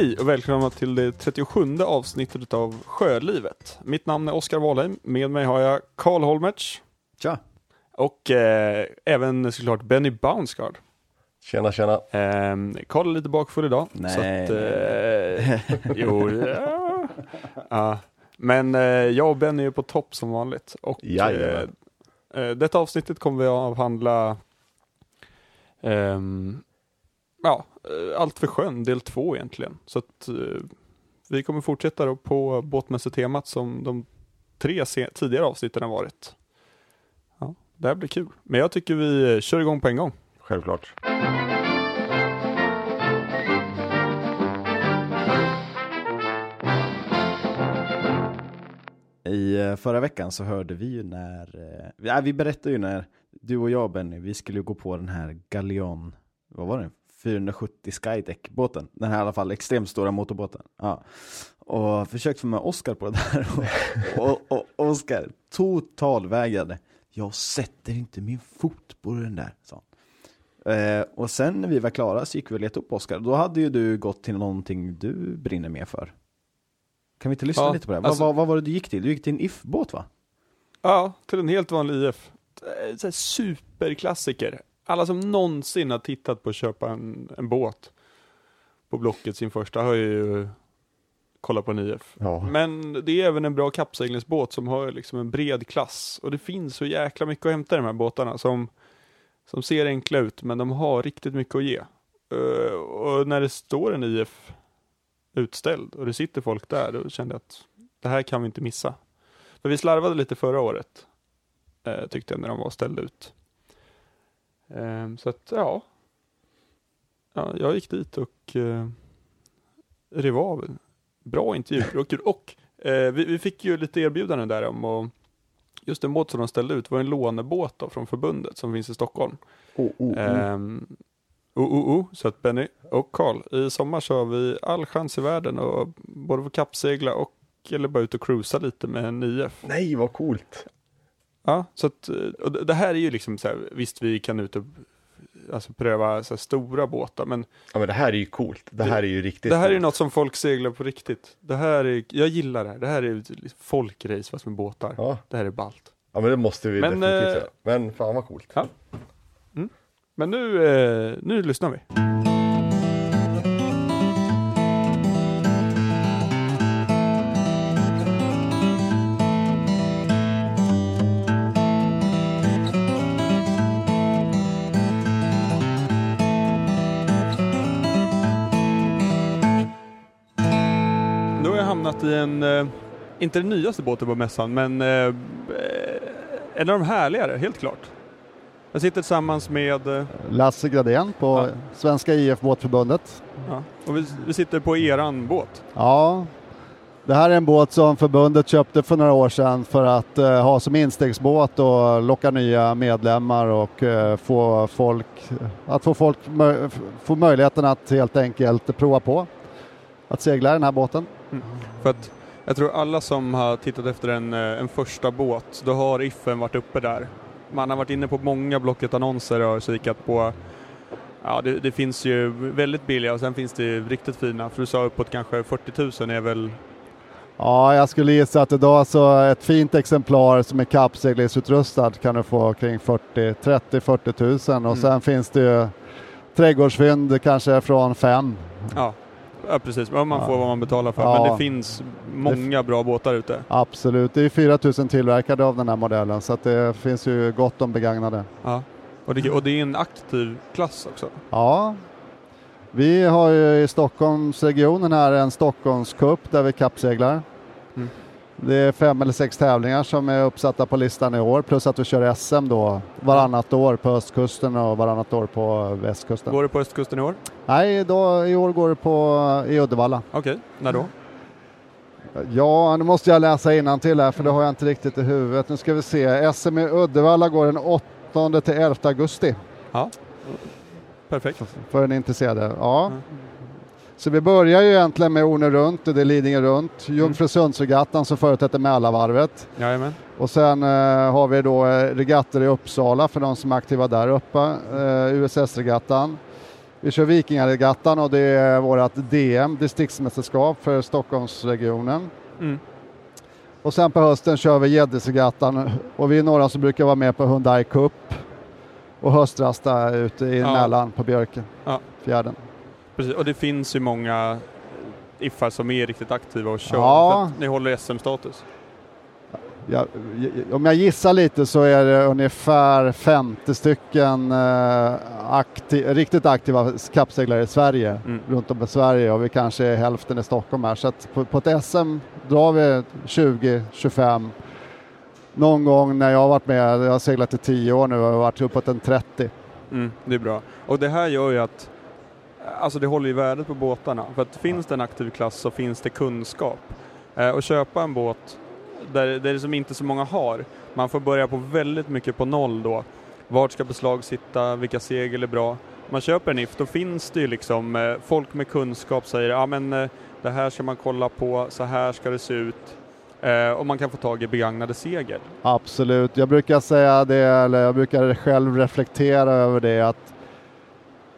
Hej och välkomna till det 37 avsnittet av Sjölivet. Mitt namn är Oskar Wahlheim. Med mig har jag Karl Holmertz Tja! och eh, även såklart Benny Bounsgaard. Tjena, tjena. Eh, Karl är lite bakfull idag. Nej, så att, eh, jo, ja. ja. Men eh, jag och Benny är på topp som vanligt. Och, eh, eh, detta avsnittet kommer vi att avhandla ehm, ja, Allt för sjön, del två egentligen. Så att eh, vi kommer fortsätta då på båtmässetemat som de tre tidigare avsnitten har varit. Ja, det här blir kul. Men jag tycker vi eh, kör igång på en gång. Självklart. I eh, förra veckan så hörde vi ju när, eh, ja, vi berättade ju när du och jag Benny, vi skulle ju gå på den här Galeon, vad var det? 470 Skydeck-båten, den här i alla fall extremt stora motorbåten. Ja. Och försökt få med Oskar på det där och, och, och Oskar totalvägrade. Jag sätter inte min fot på den där, sa han. Eh, och sen när vi var klara så gick vi och letade upp Oskar. Då hade ju du gått till någonting du brinner mer för. Kan vi inte lyssna Ja, lite på det? alltså- vad, vad, vad var det du gick till? Du gick till en If-båt va? Ja, till en helt vanlig IF. Eh, superklassiker. Alla som någonsin har tittat på att köpa en, en båt på Blocket sin första har ju kollat på en IF. Ja. Men det är även en bra kappseglingsbåt som har liksom en bred klass. Och det finns så jäkla mycket att hämta i de här båtarna som, som ser enkla ut men de har riktigt mycket att ge. Eh, och när det står en IF utställd och det sitter folk där då kände jag att det här kan vi inte missa. För vi slarvade lite förra året, eh, tyckte jag, när de var ställda ut. Eh, så att, ja. ja. Jag gick dit och eh, rev av. Bra intervju, det var kul. Och eh, vi, vi fick ju lite erbjudanden där om och just den båt som de ställde ut var en lånebåt då, från förbundet som finns i Stockholm. Oh, oh, oh. Ehm, oh, oh, oh, så att Benny och Karl, i sommar så har vi all chans i världen och både få kappsegla och eller bara ut och cruisa lite med en IF. Nej, vad coolt. Ja, så att, eh, och det det här är ju liksom så här, visst vi kan ut och alltså, pröva så här, stora båtar, men Ja, men det här är ju coolt. Det här är ju riktigt det här är ju coolt. något som folk seglar på riktigt. Det här är, jag gillar det här, det här är liksom folkrace fast med båtar. Ja. Det här är ballt. ja, men det måste vi Men, definitivt göra. Men fan vad coolt. Ja. Men nu, eh, nu lyssnar vi. En, eh, inte den nyaste båten på mässan, men eh, en av de härligare, helt klart. Jag sitter tillsammans med eh, Lasse Gradén på Ja. Svenska IF Båtförbundet. Ja, och vi, vi sitter på eran båt. Ja, det här är en båt som förbundet köpte för några år sedan för att eh, ha som instegsbåt och locka nya medlemmar och eh, få folk, att få folk få möjligheten att helt enkelt prova på att segla den här båten. För att jag tror alla som har tittat efter en, eh, en första båt, då har IFen varit uppe där. Man har varit inne på många Blocket-annonser och kikat på Ja, det, det finns ju väldigt billiga och sen finns det ju riktigt fina. För du sa uppåt kanske 40 000 är väl... Ja, jag skulle gissa att idag så ett fint exemplar som är kappseglingsutrustad kan du få kring 40, 30-40 tusen och Mm. sen finns det ju trädgårdsfynd kanske från fem. Ja, ja precis. Man Ja. får vad man betalar för. Ja. Men det finns många bra båtar ute. Absolut, det är 4000 tillverkade av den här modellen så det finns ju gott om begagnade. Ja. Och, det, och det är en aktiv klass också. Ja, vi har ju i Stockholmsregionen här en Stockholmscup där vi kappseglar. Mm. Det är fem eller sex tävlingar som är uppsatta på listan i år plus att vi kör SM då varannat år på östkusten och varannat år på västkusten. Går det på östkusten i år? Nej, då, i år går det på i Uddevalla. Okej, när då? Ja, nu måste jag läsa till här för det har jag inte riktigt i huvudet. Nu ska vi se. SM i Uddevalla går den 8 till 11 augusti Ja. Perfekt. för den intresserade. Ja. Mm. Så vi börjar ju egentligen med Orne runt, det är Lidingö runt, Jungfrusundsregattan som förutsätter Mälarvarvet. Jajamän. Och sen eh, har vi då eh, regatter i Uppsala för de som är aktiva där uppe, eh, USS-regattan. Vi kör Vikingaregattan och det är vårt DM, distriktsmästerskap för Stockholmsregionen. Mm. Och sen på hösten kör vi Gäddisregattan och vi är några som brukar vara med på Hyundai Cup och höstrasta ute i Ja. Mällan på Björken, Ja. fjärden. Precis. Och det finns ju många iffar som är riktigt aktiva och kör. Ja. Ni håller SM-status. Ja, om jag gissar lite så är det ungefär 50 stycken eh, akti- riktigt aktiva kappseglare i Sverige, Mm. runt om i Sverige och vi kanske är hälften i Stockholm här. Så på, på ett SM drar vi 20-25. Någon gång när jag har varit med, jag har seglat i 10 år nu och varit uppåt en 30. Mm, det är bra. Och det här gör ju att Alltså det håller ju värdet på båtarna. För att finns det en aktiv klass så finns det kunskap. Eh, och köpa en båt där, där det som inte så många har. Man får börja på väldigt mycket på noll då. Vart ska beslag sitta? Vilka segel är bra? Man köper en IF, då finns det ju liksom eh, folk med kunskap säger ja men eh, det här ska man kolla på, så här ska det se ut. Eh, och man kan få tag i begagnade segel. Absolut, jag brukar säga det, eller jag brukar själv reflektera över det att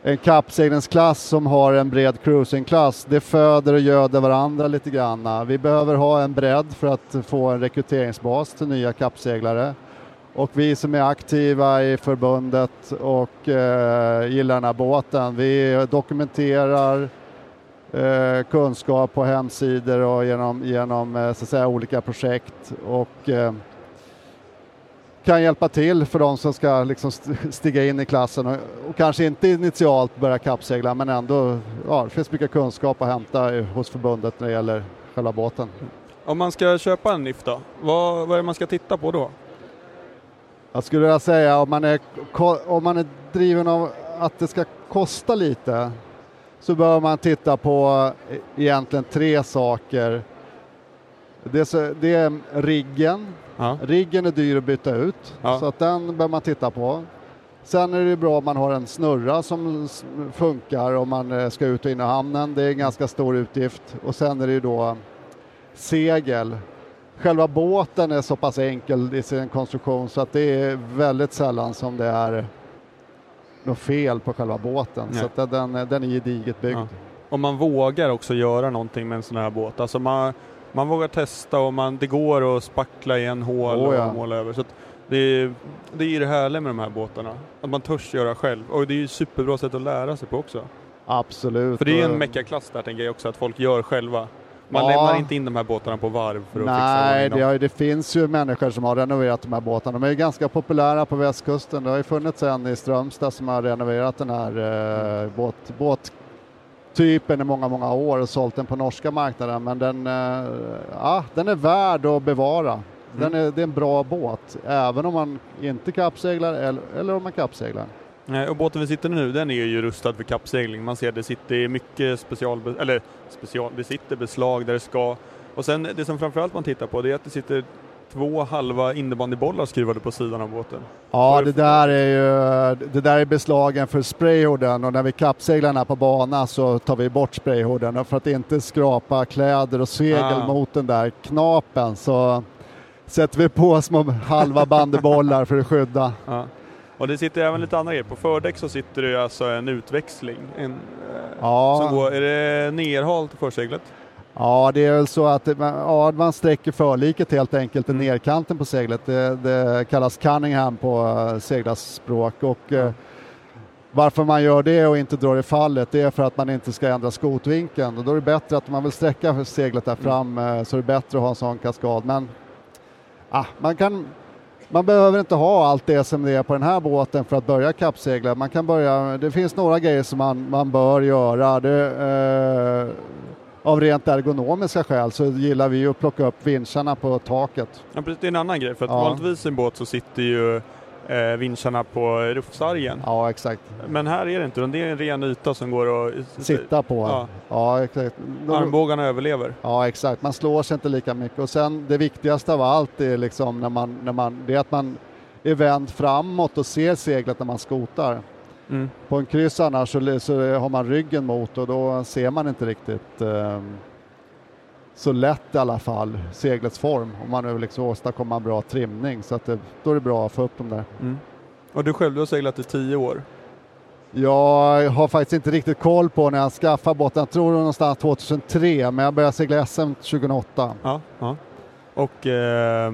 en kappseglingsklass som har en bred cruisingklass, det föder och göder varandra lite grann. Vi behöver ha en bredd för att få en rekryteringsbas till nya kappseglare. Och vi som är aktiva i förbundet och eh, gillar den här båten, vi dokumenterar eh, kunskap på hemsidor och genom, genom eh, så att säga, olika projekt och eh, kan hjälpa till för de som ska liksom st- stiga in i klassen och, och kanske inte initialt börja kappsegla men ändå, ja, det finns mycket kunskap att hämta i- hos förbundet när det gäller själva båten. Om man ska köpa en NIF då, vad, vad är det man ska titta på då? Jag skulle vilja säga om man är, om man är driven av att det ska kosta lite så bör man titta på eh, egentligen tre saker. Det är, det är riggen. Ja. Riggen är dyr att byta ut Ja. så att den bör man titta på. Sen är det bra om man har en snurra som funkar om man eh, ska ut och in i hamnen. Det är en ganska stor utgift. Och sen är det ju då segel. Själva båten är så pass enkel i sin konstruktion så att det är väldigt sällan som det är något fel på själva båten. Nej. Så att den, den är gediget byggd. Ja. Om man vågar också göra någonting med en sån här båt. Alltså man, man vågar testa och man, det går att spackla i en hål Oh, ja. och måla över. Så det, är, det är ju det härliga med de här båtarna. Att man törs göra själv. Och det är ju ett superbra sätt att lära sig på också. Absolut. För det är en meckaklass där tänker jag också, att folk gör själva. Man Ja. lämnar inte in de här båtarna på varv för att fixa Nej, ordning dem. det, det finns ju människor som har renoverat de här båtarna. De är ju ganska populära på västkusten. Det har ju funnits en i Strömstad som har renoverat den här eh, båt, båttypen i många, många år och sålt den på norska marknaden. Men den, eh, ja, den är värd att bevara. Den Mm. är, det är en bra båt, även om man inte kappseglar eller, eller om man kappseglar. Och båten vi sitter i nu, den är ju rustad för kappsegling. Man ser det sitter mycket special, eller special, det sitter beslag där det ska. Och sen det som framförallt man tittar på det är att det sitter två halva innebandybollar skruvade på sidan av båten. Ja, det där är ju det där är beslagen för sprayhoden och när vi kappseglar här på bana så tar vi bort sprayhoden för att inte skrapa kläder och segel Ah. mot den där knapen så sätter vi på små halva bandybollar för att skydda. Ja. Och det sitter även lite andra grejer. På fördäck så sitter det alltså en utväxling. En, eh, Ja. som går, är det nerhalt förseglet? Ja, det är väl så att ja, man sträcker förliket helt enkelt i Mm. nerkanten på seglet. Det, det kallas Cunningham på uh, seglarspråk och eh, varför man gör det och inte drar i fallet det är för att man inte ska ändra skotvinkeln och då är det bättre att man vill sträcka seglet där fram eh, så är det bättre att ha en sån kaskad. Men ah, man kan man behöver inte ha allt det som det är på den här båten för att börja kappsegla. Man kan börja, det finns några grejer som man, man bör göra. Det, eh, av rent ergonomiska skäl så gillar vi ju att plocka upp vincharna på taket. Ja, precis, det är en annan grej. För att Ja. vanligtvis i en båt så sitter ju eh, vincharna på ruffsargen. Ja, exakt. Men här är det inte, det är en ren yta som går att Sitta på. Ja. Ja, exakt. Armbågarna överlever. Ja, exakt. Man slår sig inte lika mycket. Och sen det viktigaste av allt är liksom när man, när man, det är att man är vänd framåt och ser seglet när man skotar. Mm. På en kryss annars så, så har man ryggen mot och då ser man inte riktigt ehm, så lätt i alla fall seglets form om man nu liksom åstadkommer en bra trimning så att det, då är det bra att få upp dem där. Mm. Och du själv, du har seglat i tio år. Jag har faktiskt inte riktigt koll på när jag skaffade båten. Jag tror någonstans 2003, men jag började segla SM 2008. Ja, ja. Och eh,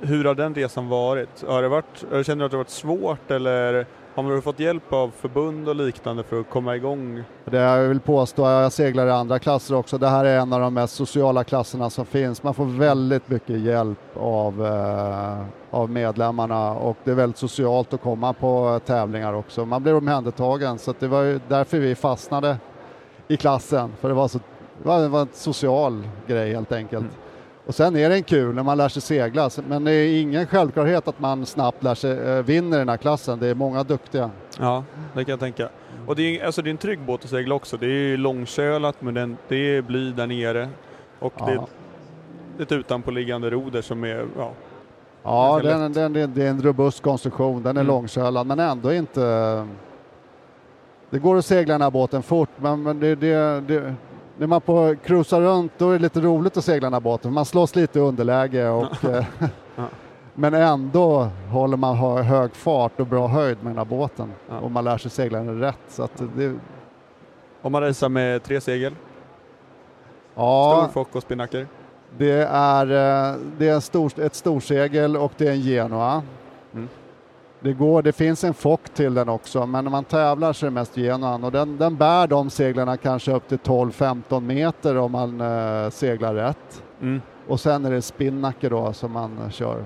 hur har den resan varit? Har det varit? Känner du att det varit svårt eller har du fått hjälp av förbund och liknande för att komma igång? Det jag vill påstå, jag seglar i andra klasser också, det här är en av de mest sociala klasserna som finns. Man får väldigt mycket hjälp av, eh, av medlemmarna och det är väldigt socialt att komma på tävlingar också. Man blir omhändertagen så det var därför vi fastnade i klassen, för det var, så, det var en social grej helt enkelt. Mm. Och sen är det kul när man lär sig segla, men det är ingen självklarhet att man snabbt lär sig, eh, vinner den här klassen. Det är många duktiga. Ja, det kan jag tänka. Och det är, alltså det är en trygg båt att segla också. Det är långkölat men den, det är bly där nere. Och det är Ja. ett, utanpåliggande roder som är, ja, Ja, den, den, den, det är en robust konstruktion. Den är Mm. långkölad men ändå inte... Det går att segla den här båten fort men, men det, det, det, när man på cruisar runt då är det lite roligt att segla den här båten. Man slåss lite i underläge och... eh. Men ändå håller man hög fart och bra höjd med den här båten. Ja. Och man lär sig segla den rätt. Så det, Om man racear med tre segel, ja, stor fock och spinnaker. Det är, eh, det är en stor, ett storsegel och det är en Genoa. Mm. Det, går, det finns en fock till den också, men när man tävlar så är det mest Genoan och den, den bär de seglarna kanske upp till 12-15 meter om man eh, seglar rätt. Mm. Och sen är det spinnaker då som man kör.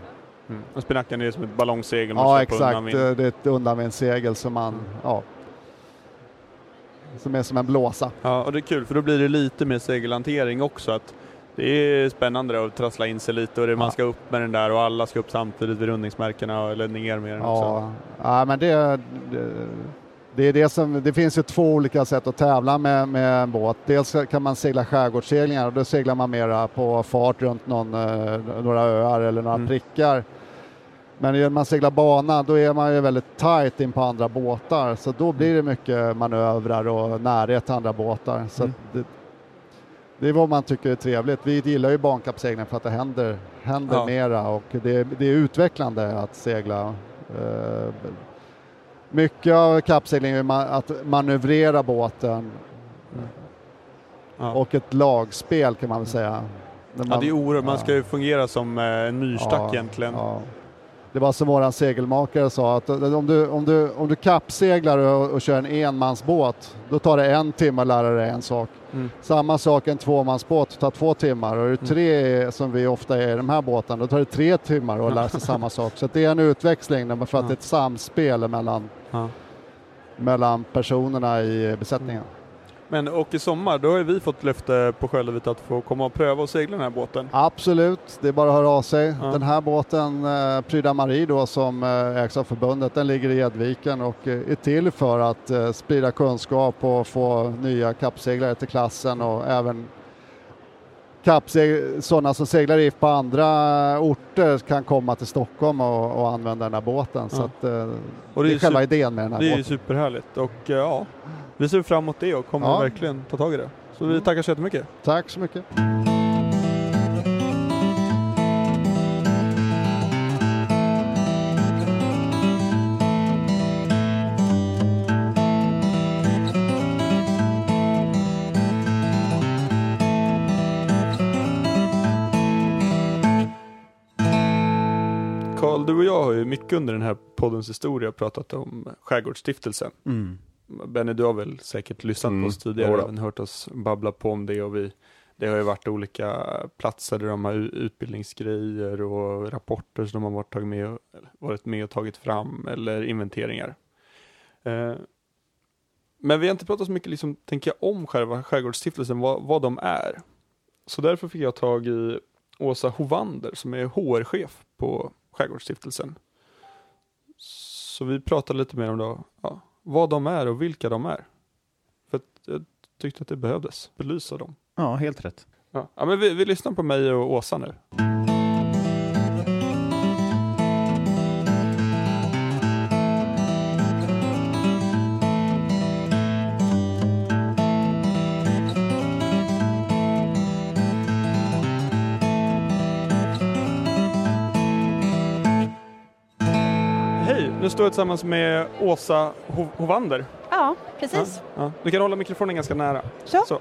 Mm. Och spinnaken är som ett ballongsegel man Ja kör på exakt, undanvind. det är ett undanvindssegel som man, ja, som är som en blåsa. Ja, och det är kul för då blir det lite mer segelhantering också. Att det är spännande att trassla in sig lite och det, man Ja. ska upp med den där och alla ska upp samtidigt vid rundningsmärkena eller ner med den också. Ja, ja men det, det, det är det som, det finns ju två olika sätt att tävla med, med en båt. Dels kan man segla skärgårdsseglingar och då seglar man mera på fart runt någon, eh, några öar eller några Mm. prickar. Men när man seglar bana då är man ju väldigt tight in på andra båtar så då blir det mycket manövrar och närhet till andra båtar. Så Mm. det, det är vad man tycker är trevligt. Vi gillar ju bankappsegling för att det händer, händer Ja. mera och det, är- det är utvecklande att segla. Eh, mycket av kappsegling är ma- att manövrera båten Ja. och ett lagspel kan man väl säga. När ja, det är oerhört. Man ska ju fungera som eh, en myrstack Ja, egentligen. Det var som våran segelmakare sa att om du, om du, om du kappseglar och, och kör en enmansbåt då tar det en timme att lära dig en sak. Mm. Samma sak en tvåmansbåt tar två timmar och är det tre som vi ofta är i de här båtarna då tar det tre timmar att lära sig samma sak. Så det är en utväxling för att det är ett samspel mellan, mellan personerna i besättningen. Men och i sommar, då har vi fått löfte på Sköllervik att få komma och pröva och segla den här båten. Absolut, det är bara att höra av sig. Ja. Den här båten, eh, Pryda Marie då, som eh, ägs av förbundet, den ligger i Edviken och eh, är till för att eh, sprida kunskap och få nya kappseglare till klassen och även sådana som seglar i på andra orter kan komma till Stockholm och, och använda den här båten. Så Ja. att, eh, Och det är ju själva su- idén med den här det är ju båten. superhärligt och eh, ja, vi ser fram emot det och kommer Ja. verkligen ta tag i det. Så vi Mm. tackar så jättemycket. Tack så mycket. Karl, du och jag har ju mycket under den här poddens historia pratat om Skärgårdsstiftelsen. Mm. Benny, du har väl säkert lyssnat Mm, på oss tidigare jodå. även hört oss babbla på om det och vi det har ju varit olika platser där de har utbildningsgrejer och rapporter som de har varit, tagit med, och- varit med och tagit fram eller inventeringar. Eh, men vi har inte pratat så mycket, liksom, tänker jag, om själva Skärgårdsstiftelsen, vad, vad de är. Så därför fick jag tag i Åsa Hovander som är HR-chef på Skärgårdsstiftelsen. Så vi pratade lite mer om då, ja, vad de är och vilka de är. För att jag tyckte att det behövdes belysa dem. Ja, helt rätt. Ja, ja men vi, vi lyssnar på mig och Åsa nu. Står jag tillsammans med Åsa Ho- Hovander. Ja, precis. Ja. Du kan hålla mikrofonen ganska nära. Så.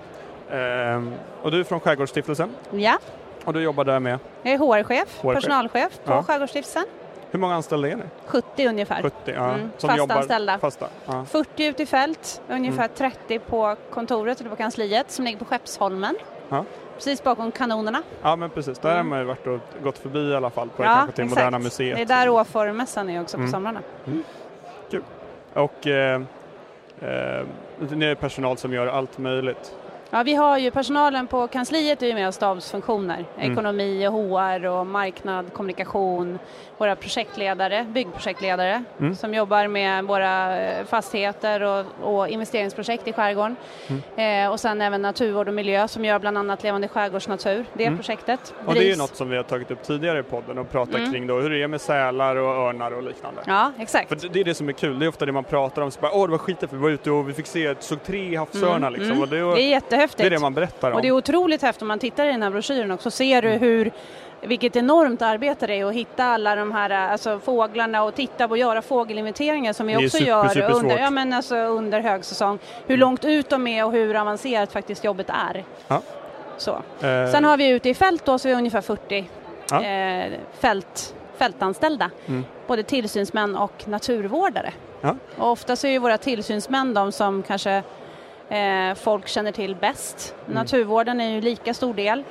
Ehm, och du är från Skärgårdsstiftelsen Ja, och du jobbar där med, jag är HR-chef, HR-chef. personalchef på Ja. Skärgårdsstiftelsen. hur många anställda är ni? 70 ungefär. 70? Ja, Mm, fast anställda. Fasta? Ja. 40 ute i fält, ungefär Mm. 30 på kontoret eller på kansliet som ligger på Skeppsholmen. Ja. Precis bakom kanonerna. ja, men precis. Där har Mm. man ju varit och gått förbi i alla fall på ja, kanske till Moderna. Museet. Det är där Åformässan är också på Mm. somrarna. Och eh, eh, ni är personal som gör allt möjligt. Ja, vi har ju personalen på kansliet är ju med oss stabsfunktioner. Mm. Ekonomi och HR och marknad, kommunikation. Våra projektledare, byggprojektledare Mm. som jobbar med våra eh, fastigheter och, och investeringsprojekt i skärgården. Mm. Eh, och sen även naturvård och miljö som gör bland annat Levande skärgårdsnatur. Det Mm. projektet Och det är ju något som vi har tagit upp tidigare i podden och pratat Mm. kring då hur det är med sälar och örnar och liknande. Ja, exakt. För det- är det som är kul, det är ofta det man pratar om, så bara, åh det var skit för vi var ute och vi fick se, såg tre havsörnar Mm, liksom. Och det, Det är jättehäftigt. det är det man berättar om. Och det är otroligt häftigt om man tittar i den här broschyren också, ser du hur vilket enormt arbete det är att hitta alla de här alltså, fåglarna och titta på och göra fågelinventeringar som vi också super, gör under, ja, men alltså, under högsäsong. Hur långt ut de är och hur avancerat faktiskt jobbet är. Ja. Så. Eh, Sen har vi ute i fält då så är vi ungefär 40 Ja. eh, fält, fältanställda. Mm. Både tillsynsmän och naturvårdare. Ja. Och ofta så är ju våra tillsynsmän de som kanske eh, folk känner till bäst. Mm. Naturvården är ju lika stor del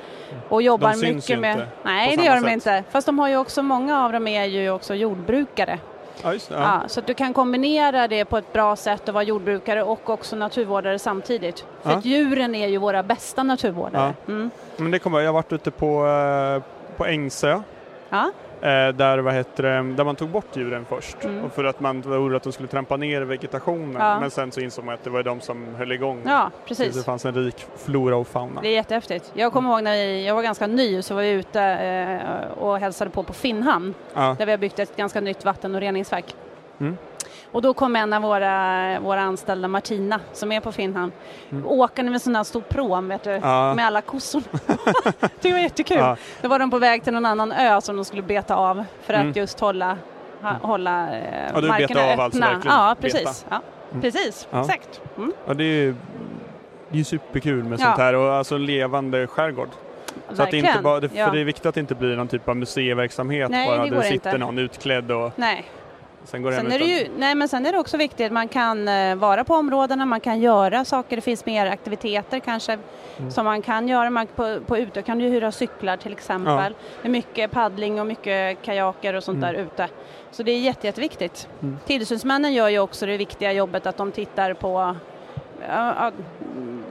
och jobbar De syns ju mycket med... inte Nej, det gör de sätt. inte. Fast de har ju också, många av dem är ju också jordbrukare. ja, det, Ja. ja. så att du kan kombinera det på ett bra sätt och vara jordbrukare och också naturvårdare samtidigt. För att djuren är ju våra bästa naturvårdare. Mm. Men det kommer, jag har varit ute på, eh, på Ängsö. Ja. Eh, där, vad heter det, där man tog bort djuren först. Mm. Och för att man var orolig att de skulle trampa ner vegetationen. Ja. Men sen så insåg man att det var de som höll igång. ja, Så precis. det fanns en rik flora och fauna. Det är jättehäftigt. Jag kommer ihåg när vi, jag var ganska ny så var jag ute eh, och hälsade på på Finnhamn Ja. där vi har byggt ett ganska nytt vatten och reningsverk. Mm. Och då kom en av våra, våra anställda, Martina, som är på Finnhamn, Mm. åkande med sån här stor prom vet du, Ja. med alla kossorna. det var jättekul. Ja. Då var de på väg till någon annan ö som de skulle beta av för att Mm. just hålla, ha, hålla eh, Ja, du markerna av öppna. alltså verkligen, ja, beta. precis. Ja, Mm. precis. Ja. Exakt. Mm. Ja, det är ju det är superkul med sånt här och alltså levande skärgård. Så att det Verkligen. inte bara, det, för ja. det är viktigt att det inte blir någon typ av museiverksamhet Nej, bara. det Där går sitter inte. någon utklädd och Nej, sen går Sen är det ju, nej men sen är det också viktigt att man kan eh, vara på områdena, man kan göra saker, det finns mer aktiviteter kanske Mm. som man kan göra. Man, på, på ute kan du hyra cyklar till exempel. Det är mycket paddling och mycket kajaker och sånt Mm. där ute. Så det är jätte, jätteviktigt. Mm. Tillsynsmännen gör ju också det viktiga jobbet att de tittar på ja, ja, mm,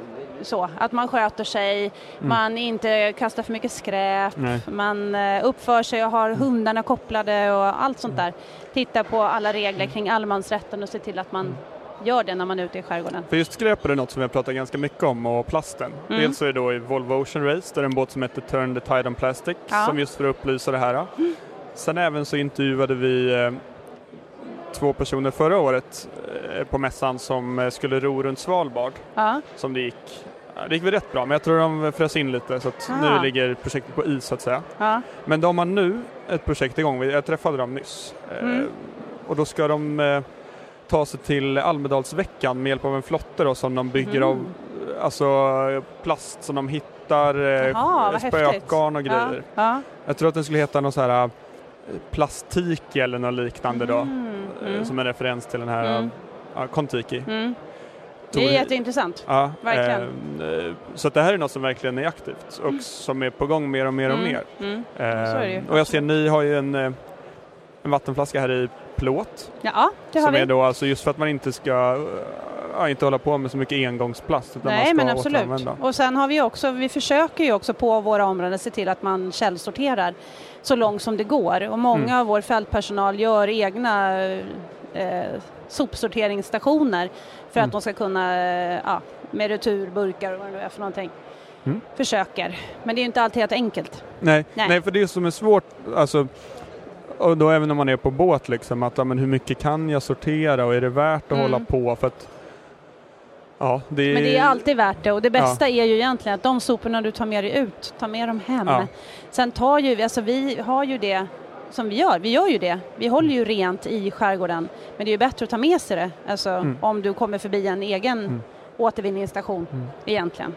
så, att man sköter sig, man inte kastar för mycket skräp, Nej. man eh, uppför sig och har hundarna kopplade och allt sånt där. Titta på alla regler kring allemansrätten och se till att man gör det när man är ute i skärgården. För just skräp är det något som vi har pratat ganska mycket om och plasten. Mm. Dels är det då i Volvo Ocean Race där är en båt som heter Turn the Tide on Plastic Ja. som just för att upplysa det här. Sen även så intervjuade vi eh, två personer förra året eh, på mässan som eh, skulle ro runt Svalbard Ja, som det gick. Det gick väl rätt bra men jag tror de frös in lite så att Aha. nu ligger projektet på is så att säga. ja, Men de har nu ett projekt igång, jag träffade dem nyss. Eh, Mm. Och då ska de eh, ta sig till Almedalsveckan med hjälp av en flotte då, som de bygger Mhm. av eh, alltså, plast som de hittar, häftigt. spökgarn och grejer. ja, ja. Jag tror att den skulle heta någon så här plastiki eller något liknande då. Mm, eh, mm, Som en referens till den här Mm. ja, Kontiki. Mm. Det är jätteintressant. Ja, Verkligen. eh, så det här är något som verkligen är aktivt och som är på gång mer och mer och Mm, mer. mm. Eh, och jag ser ni har ju en, eh, en vattenflaska här i plåt. Ja, det har som vi. är då alltså just för att man inte ska eh, ja, inte hålla på med så mycket engångsplast utan man Nej ska men absolut. Och sen har vi också, vi försöker ju också på våra områden se till att man källsorterar så långt som det går. Och många Mm. av vår fältpersonal gör egna eh, sopsorteringsstationer för Mm. att de ska kunna, eh, ja, med returburkar och vad det nu är för någonting. Mm. Försöker. Men det är ju inte alltid helt enkelt. Nej, Nej. nej. för det som är svårt, alltså och då även när man är på båt liksom, att ja, men hur mycket kan jag sortera och är det värt att Mm. hålla på för att Ja, det är, Men det är alltid värt det och det bästa är ju egentligen att de soporna du tar med dig ut, ta med dem hem. Ja. Sen tar ju alltså vi har ju det som vi gör. Vi gör ju det. Vi håller ju rent i skärgården. Men det är ju bättre att ta med sig det, alltså Mm. om du kommer förbi en egen Mm. återvinningsstation Mm. egentligen.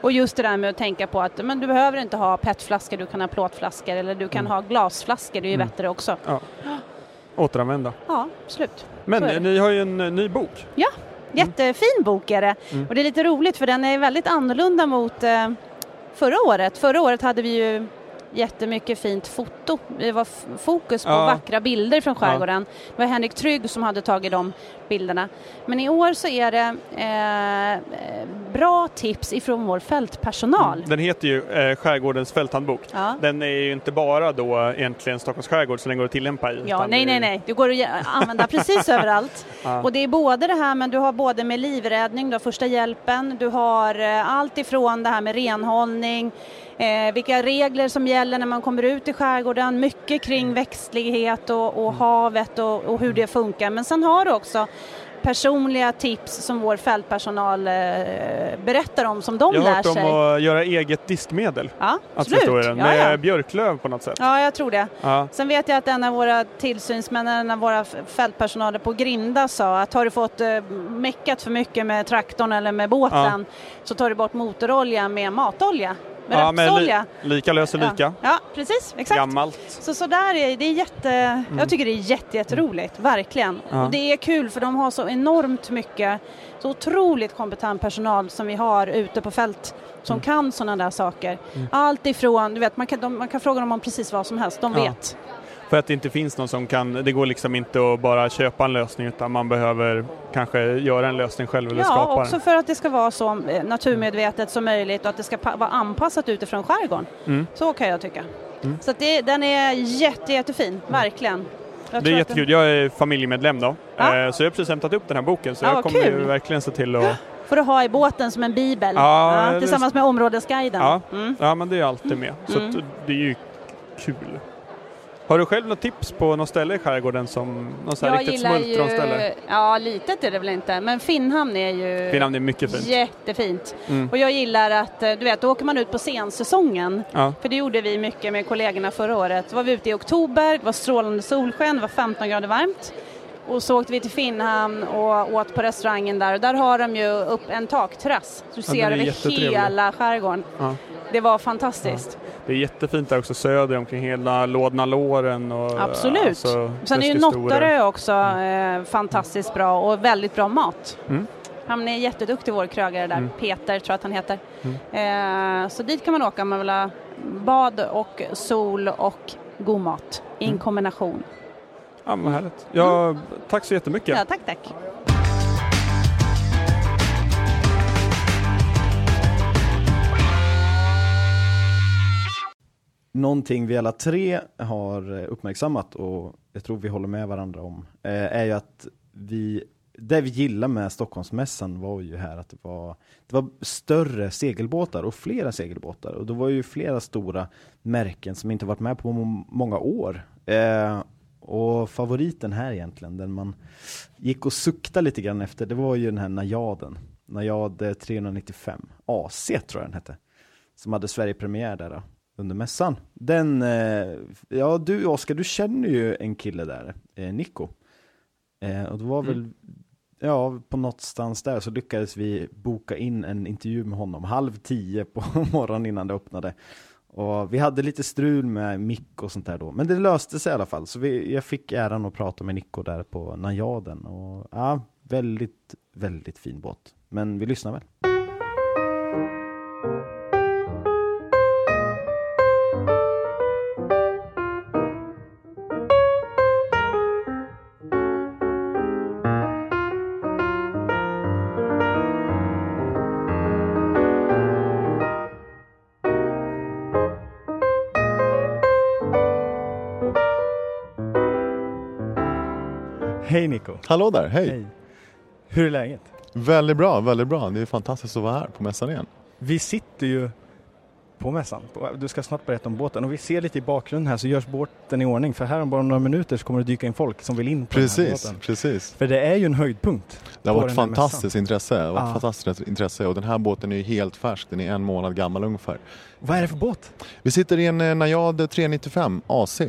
Och just det där med att tänka på att men du behöver inte ha petflaskor, du kan ha plåtflaskor eller du kan Mm. ha glasflaskor, det är ju Mm. bättre också. Återanvända. Ja, absolut. Men eh, ni har ju en eh, ny bok. Jättefin bok är det. Mm. Och det är lite roligt för den är väldigt annorlunda mot eh, förra året. Förra året hade vi ju jättemycket fint foto. Det var fokus på Ja. vackra bilder från skärgården. Det var Henrik Trygg som hade tagit de bilderna. Men i år så är det eh, bra tips ifrån vår fältpersonal. Den heter ju eh, Skärgårdens fälthandbok. Ja. Den är ju inte bara då egentligen Stockholms skärgård som den går att tillämpa i. Ja, nej, nej, nej. Det går att använda precis överallt. Ja. Och det är både det här, men du har både med livräddning, du har första hjälpen, du har eh, allt ifrån det här med renhållning, eh, vilka regler som gäller när man kommer ut i skärgården, mycket kring växtlighet och, och havet och, och hur det funkar. Men sen har du också personliga tips som vår fältpersonal eh, berättar om, som de Jag har lär hört om sig. att göra eget diskmedel. Ja, absolut. Ja, med ja. björklöv på något sätt. ja, jag tror det. Ja. Sen vet jag att en av våra tillsynsmän, en av våra fältpersonaler på Grinda sa att har du fått eh, meckat för mycket med traktorn eller med båten så tar du bort motorolja med matolja, med Ja, rapsolja. li- lika löser lika. Ja, ja, precis, exakt. Gammalt. Så, så där är det är jätte, jag tycker det är jätte, jätteroligt, verkligen. Mm. Ja. Och det är kul för de har så enormt mycket, så otroligt kompetent personal som vi har ute på fält som Mm. kan sådana där saker. Allt ifrån, du vet, man kan, de, man kan fråga dem om precis vad som helst, de Ja. För att det inte finns någon som kan, det går liksom inte att bara köpa en lösning utan man behöver kanske göra en lösning själv eller Ja, skapa också den. för att det ska vara så eh, naturmedvetet som möjligt och att det ska vara anpassat utifrån skärgården. Mm. Så kan jag tycka. Mm. Så det, den är jätte, jättefin, verkligen. Jag Det är jättekul. Jag är familjemedlem då. Ja. Eh, Så jag har precis hämtat upp den här boken så Ja, jag kommer kul. verkligen se till att... får du ha i båten som en bibel Ja, tillsammans med områdesguiden. Ja. Mm. Ja men det är alltid med. Så Mm. det är ju kul. Har du själv något tips på något ställe i skärgården som något så här Jag riktigt smultronställe? ju, ja litet är det väl inte, men Finnhamn är ju Finland är mycket fint. jättefint. Mm. Och jag gillar att, eh, du vet, då åker man ut på sensäsongen Ja. För det gjorde vi mycket med kollegorna förra året. Då var vi ute i oktober, det var strålande solsken, det var 15 grader varmt. Och så åkte vi till Finnhamn och åt på restaurangen där. Och där har de ju upp en takterrass. Du Ja, ser är över hela skärgården. Ja. Det var fantastiskt. Det är jättefint där också söder omkring hela Lådna låren och Absolut. alltså, Sen är ju. Nottarö också eh, fantastiskt bra och väldigt bra mat. Mm. Han är jätteduktig vår krögare där, Mm. Peter tror jag att han heter. Eh, så dit kan man åka om man vill ha bad och sol och god mat i en Mm. kombination. Ja, men härligt. Ja, Tack så jättemycket. Ja, tack, tack. Någonting vi alla tre har eh, uppmärksammat och jag tror vi håller med varandra om eh, är ju att vi det vi gillar med Stockholmsmässan var ju här att det var, det var större segelbåtar och flera segelbåtar och det var ju flera stora märken som inte varit med på många år. Eh, och favoriten här egentligen, den man gick och suktade lite grann efter, det var ju den här Najaden. Najad 395 AC tror jag den hette. Som hade Sverigepremiär där då, under mässan. Den, eh, ja du Oskar, du känner ju en kille där, eh, Nico. Eh, och det var väl, ja på någonstans där så lyckades vi boka in en intervju med honom halv tio på morgonen innan det öppnade. Och vi hade lite strul med mick och sånt där då, men det löste sig i alla fall. Så vi, jag fick äran att prata med Nico där på Najaden och ja, väldigt, väldigt fin båt. Men vi lyssnar väl. Hallå där, hej. Hej! Hur är läget? Väldigt bra, väldigt bra. Det är fantastiskt att vara här på mässan igen. Vi sitter ju på mässan. Du ska snart berätta om båten och vi ser lite i bakgrunden här så görs båten i ordning för här om bara några minuter så kommer det dyka in folk som vill in på den här Precis, båten. precis. För det är ju en höjdpunkt. Det har varit fantastiskt mässan. intresse. Det har varit Ja. fantastiskt intresse och den här båten är ju helt färsk. Den är en månad gammal ungefär. Vad är det för båt? Vi sitter i en eh, Najad 395 AC.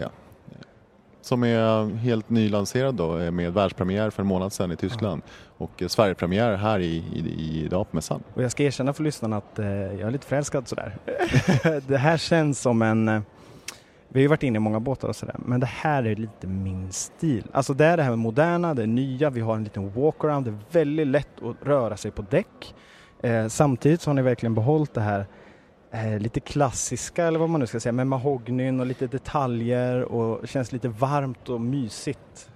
Som är helt nylanserad då eh, med världspremiär för en månad sedan i Tyskland och eh, Sverigepremiär här i, i, idag på mässan. Och jag ska erkänna för lyssnarna att eh, jag är lite förälskad sådär. det här känns som en eh, vi har ju varit inne i många båtar och sådär, men det här är lite min stil. Alltså det är det här med moderna, det är nya, vi har en liten walkaround, det är väldigt lätt att röra sig på däck. Eh, samtidigt så har ni verkligen behållit det här eh, lite klassiska, eller vad man nu ska säga, med mahognyn och lite detaljer och känns lite varmt och mysigt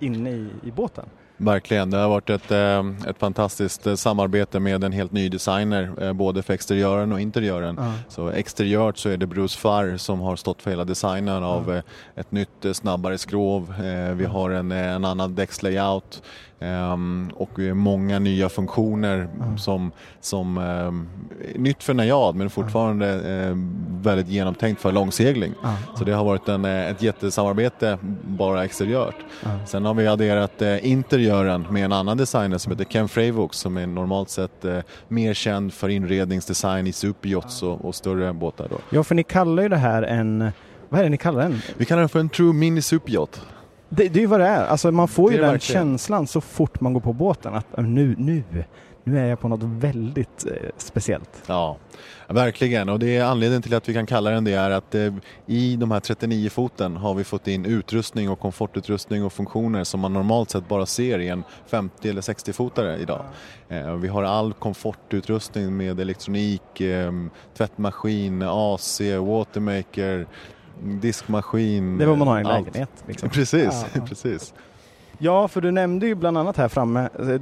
inne i, i båten. Verkligen, det har varit ett, eh, ett fantastiskt eh, samarbete med en helt ny designer både för exteriören och interiören. Ja. Så exteriört så är det Bruce Farr som har stått för hela designen av ett nytt snabbare skrov. Vi har en, en annan däckslayout och många nya funktioner Ja. som, som ehm, är nytt för Najad men fortfarande väldigt genomtänkt för långsegling. Ja, Så det har varit en, ett jättesamarbete bara exteriört. ja. Sen har vi adderat eh, interiören med en annan designer som heter Ken Fravox som är normalt sett eh, mer känd för inredningsdesign i superyachts och, och större båtar. Då. ja, för ni kallar ju det här en, vad är det ni kallar den? Vi kallar den för en True Mini Superyacht. Det, det är ju vad det är. Alltså man får Det ju den verkligen. känslan så fort man går på båten att äh, nu, nu, nu är jag på något väldigt eh, speciellt. Ja, verkligen. Och det är anledningen till att vi kan kalla den det är att eh, i de här 39 foten har vi fått in utrustning och komfortutrustning och funktioner som man normalt sett bara ser i en 50 eller 60-fotare idag. Eh, vi har all komfortutrustning med elektronik, eh, tvättmaskin, AC, watermaker, diskmaskin. Det är vad man har i en allt. lägenhet. Liksom. Precis, Ja. precis. Ja, för du nämnde ju bland annat här framme, eh,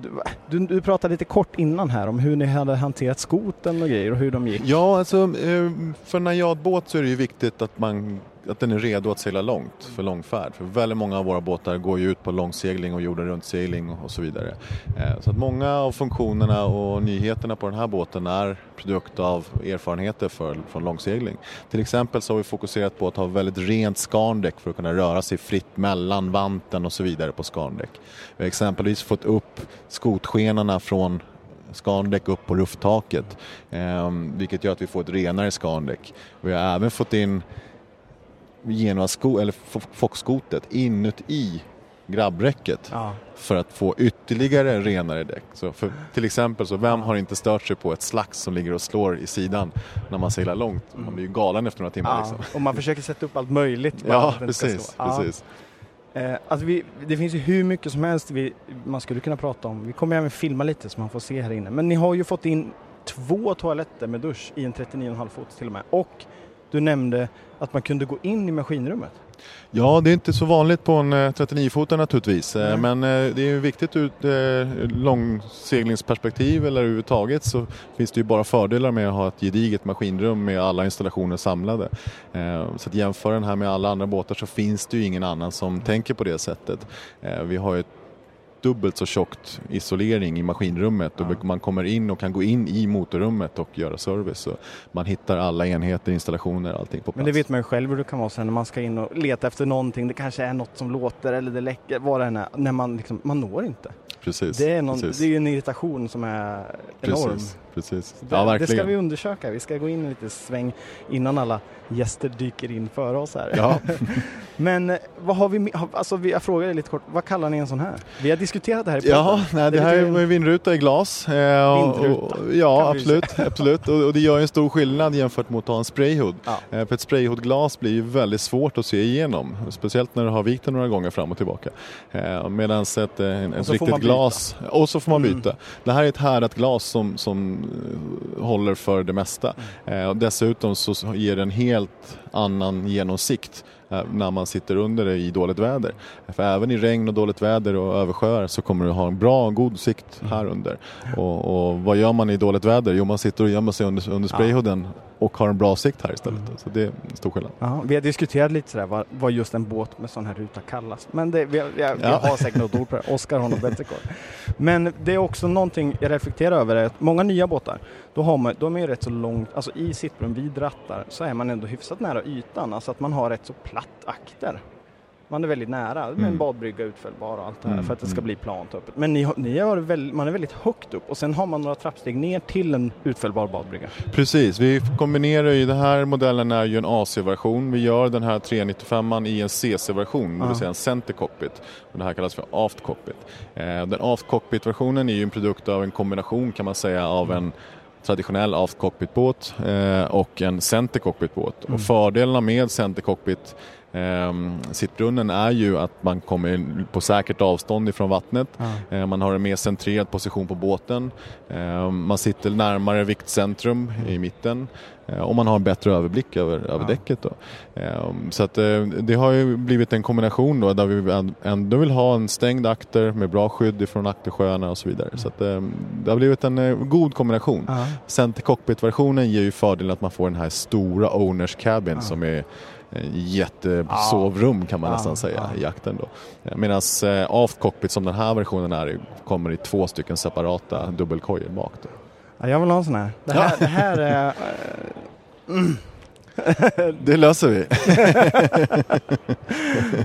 du, du, pratade lite kort innan här om hur ni hade hanterat skoten och grejer och hur de gick. Ja, alltså eh, för en najadbåt så är det ju viktigt att, man, att den är redo att segla långt för långfärd. För väldigt många av våra båtar går ju ut på långsegling och jorden runt-segling och så vidare. Eh, så att många av funktionerna och nyheterna på den här båten är produkt av erfarenheter för, från långsegling. Till exempel så har vi fokuserat på att ha väldigt rent skandäck för att kunna röra sig fritt mellan vanten och så vidare på skandäck. Vi har exempelvis fått upp skotskenarna från skandäck upp på rufftaket Eh, vilket gör att vi får ett renare skandäck. Vi har även fått in Genoa-sko, eller Fo- Fox-skotet inuti grabbräcket Ja. för att få ytterligare renare däck. Så för, till exempel, så vem har inte stört sig på ett slags som ligger och slår i sidan när man seglar långt? Man blir ju galen efter några timmar. Ja, Liksom. och man försöker sätta upp allt möjligt. Ja, precis. Ja. precis. Eh, alltså vi, det finns ju hur mycket som helst vi, man skulle kunna prata om. Vi kommer även filma lite så man får se här inne. Men ni har ju fått in två toaletter med dusch i en 39,5 fot till och med. Och du nämnde att man kunde gå in i maskinrummet. Ja, det är inte så vanligt på en eh, 39-fotare naturligtvis. Eh, Nej. Men eh, det är ju viktigt ur ett långseglingsperspektiv eller överhuvudtaget så finns det ju bara fördelar med att ha ett gediget maskinrum med alla installationer samlade. Så att jämföra den här med alla andra båtar så finns det ju ingen annan som tänker på det sättet. Vi har ett dubbelt så tjockt isolering i maskinrummet och man kommer in och kan gå in i motorrummet och göra service. Så man hittar alla enheter, installationer, allting på plats. Men det vet man ju själv hur det kan vara sen när man ska in och leta efter någonting. Det kanske är något som låter eller det läcker, vad det än är. När man liksom, man når inte. Precis. Det är, någon, precis. det är en irritation som är enorm. Precis, precis. Det, Ja, det verkligen. ska vi undersöka. Vi ska gå in en liten sväng innan alla gäster dyker in före oss här. Ja. Men eh, vad har vi, alltså jag frågar dig lite kort, vad kallar ni en sån här? Vi har diskuterat det här i podden. Ja, nej, det Det här är en vindruta i glas. Eh, och- Vindruta, och, ja, kan vi absolut. absolut. Och, och det gör ju en stor skillnad jämfört mot att ha en sprayhood. Ja. Eh, för ett sprayhoodglas blir ju väldigt svårt att se igenom. Speciellt när du har vikt den några gånger fram och tillbaka. Medan ett, Och ett riktigt glas, och så får man Mm. byta. Det här är ett härdat glas som, som håller för det mesta. Mm. Eh, och dessutom så ger det en helt annan genomsikt eh, när man sitter under det i dåligt väder. För även i regn och dåligt väder och översjöar så kommer du ha en bra, god sikt här under. Och, och vad gör man i dåligt väder? Jo, man sitter och gömmer sig under, under sprayhooden och har en bra sikt här istället. Så det är en stor skillnad. Ja, vi har diskuterat lite sådär vad, vad just en båt med sån här ruta kallas. Men det, vi, vi, vi Ja. har säkert något ord på det. Oskar har något bättre koll. Men det är också någonting jag reflekterar över är att många nya båtar, då har man, de är ju rätt så långt, alltså i sittrum vid rattar så är man ändå hyfsat nära ytan. Alltså att man har rätt så platt akter. Man är väldigt nära med Mm. en badbrygga utfällbar och allt det här Mm, för att det ska mm. bli plant öppet. Men ni, ni har väl, man är väldigt högt upp och sen har man några trappsteg ner till en utfällbar badbrygga. Precis, vi kombinerar ju, den här modellen är ju en AC-version. Vi gör den här 395 i en CC-version, det vill säga en center cockpit. Och det här kallas för aft cockpit. Eh, Den aft cockpit-versionen är ju en produkt av en kombination kan man säga av en traditionell aft cockpit-båt eh, och en center cockpit-båt. Mm. Och fördelarna med center cockpit sittbrunnen är ju att man kommer på säkert avstånd ifrån vattnet. Eh, Man har en mer centrerad position på båten. Eh, Man sitter närmare viktcentrum i mitten eh, och man har en bättre överblick över, över Ja. däcket. Då. Så att eh, det har ju blivit en kombination då där vi änd- ändå vill ha en stängd akter med bra skydd ifrån aktersjöarna och så vidare. Så att det har blivit en eh, god kombination. Ja. Center cockpit-versionen ger ju fördelen att man får den här stora owners cabin Ja. som är jättesovrum kan man Ja, nästan säga ja. i jakten då. Medan eh, aft cockpit som den här versionen är kommer i två stycken separata dubbelkojor bak. Då. Ja, jag vill ha en sån här. Det här, det här är... eh, mm. Det löser vi.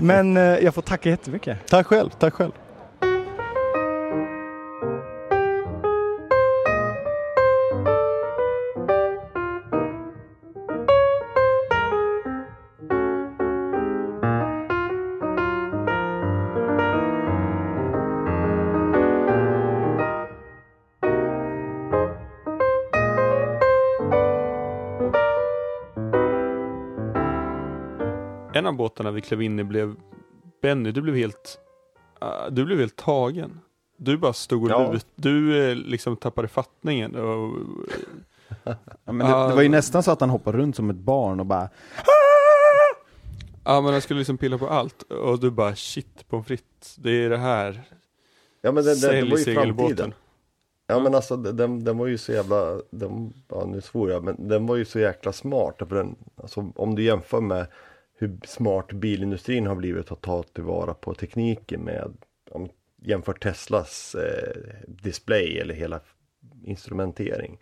Men eh, jag får tacka jättemycket. tack själv, tack själv. En av båtarna vi klev in i blev Benny, du blev helt ah, Du blev helt tagen. Du bara stod och Ja. lut, Du eh, liksom tappade fattningen och Ja, men det, det var ju nästan så att han hoppade runt som ett barn och bara Ja men han skulle liksom pilla på allt och du bara shit pommes frites, det är det här. Ja men det Sälj var ju framtiden. Ja men alltså den, den var ju så jävla, den, ja nu svor jag, men den var ju så jäkla smart. För den, alltså, om du jämför med hur smart bilindustrin har blivit att ta tillvara på tekniken med, om, jämför Teslas eh, display eller hela instrumentering.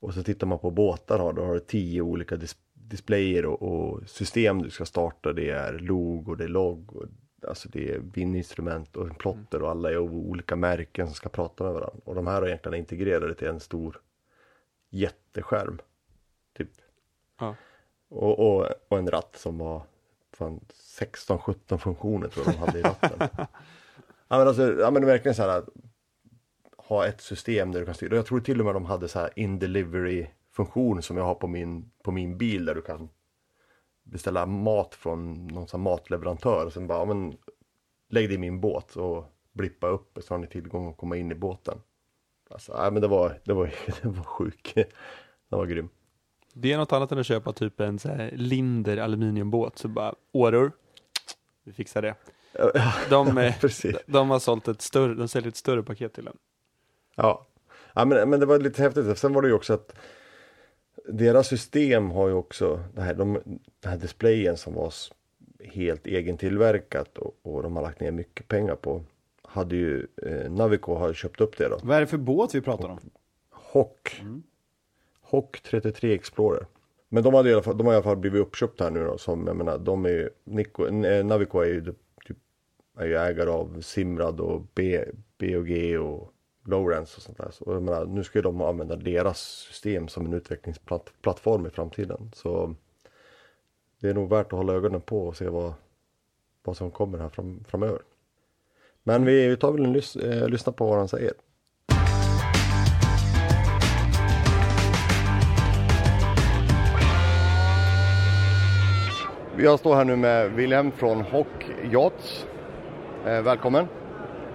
Och så tittar man på båtar har, då har du tio olika dis displayer och, och system du ska starta. Det är log och det är logg. Och, alltså det är vindinstrument och en plotter och alla är olika märken som ska prata med varandra. Och de här har egentligen integrerade till en stor jätteskärm. Typ. Ja. Och, och, och en ratt som var fan 16-17 funktioner tror jag de hade i ratten. ja men alltså, ja men verkligen så här att ha ett system där du kan styra. Jag tror till och med de hade så här in delivery funktion som jag har på min, på min bil där du kan beställa mat från någon sån matleverantör och sen bara, ja, men lägg det i min båt och blippa upp så har ni tillgång att komma in i båten. Alltså, ja, men det var, det var, det var sjuk. Det var grym. Det är något annat än att köpa typ en så här Linder aluminiumbåt så bara åror. Vi fixar det. De, eh, precis. de har sålt ett större, de säljer ett större paket till en. Ja, ja men, men det var lite häftigt. Sen var det ju också att deras system har ju också det här, de, den här displayen som var helt egentillverkat och, och de har lagt ner mycket pengar på. Hade ju eh, Navico har köpt upp det då. Vad är det för båt vi pratar om? Hawk. Hawk 33 Explorer. Men de, hade i alla fall, de har i alla fall blivit uppköpta här nu då. Som, jag menar, de är ju, Nico, Navico är ju, typ, är ju ägare av Simrad och B, BOG och Lowrance och sånt där. Så jag menar, nu ska ju de använda deras system som en utvecklingsplattform i framtiden. Så det är nog värt att hålla ögonen på och se vad, vad som kommer här fram, framöver. Men vi, vi tar väl en lys, eh, lyssna på vad han säger. Jag står här nu med Wilhelm från Hock Yachts. Eh, välkommen!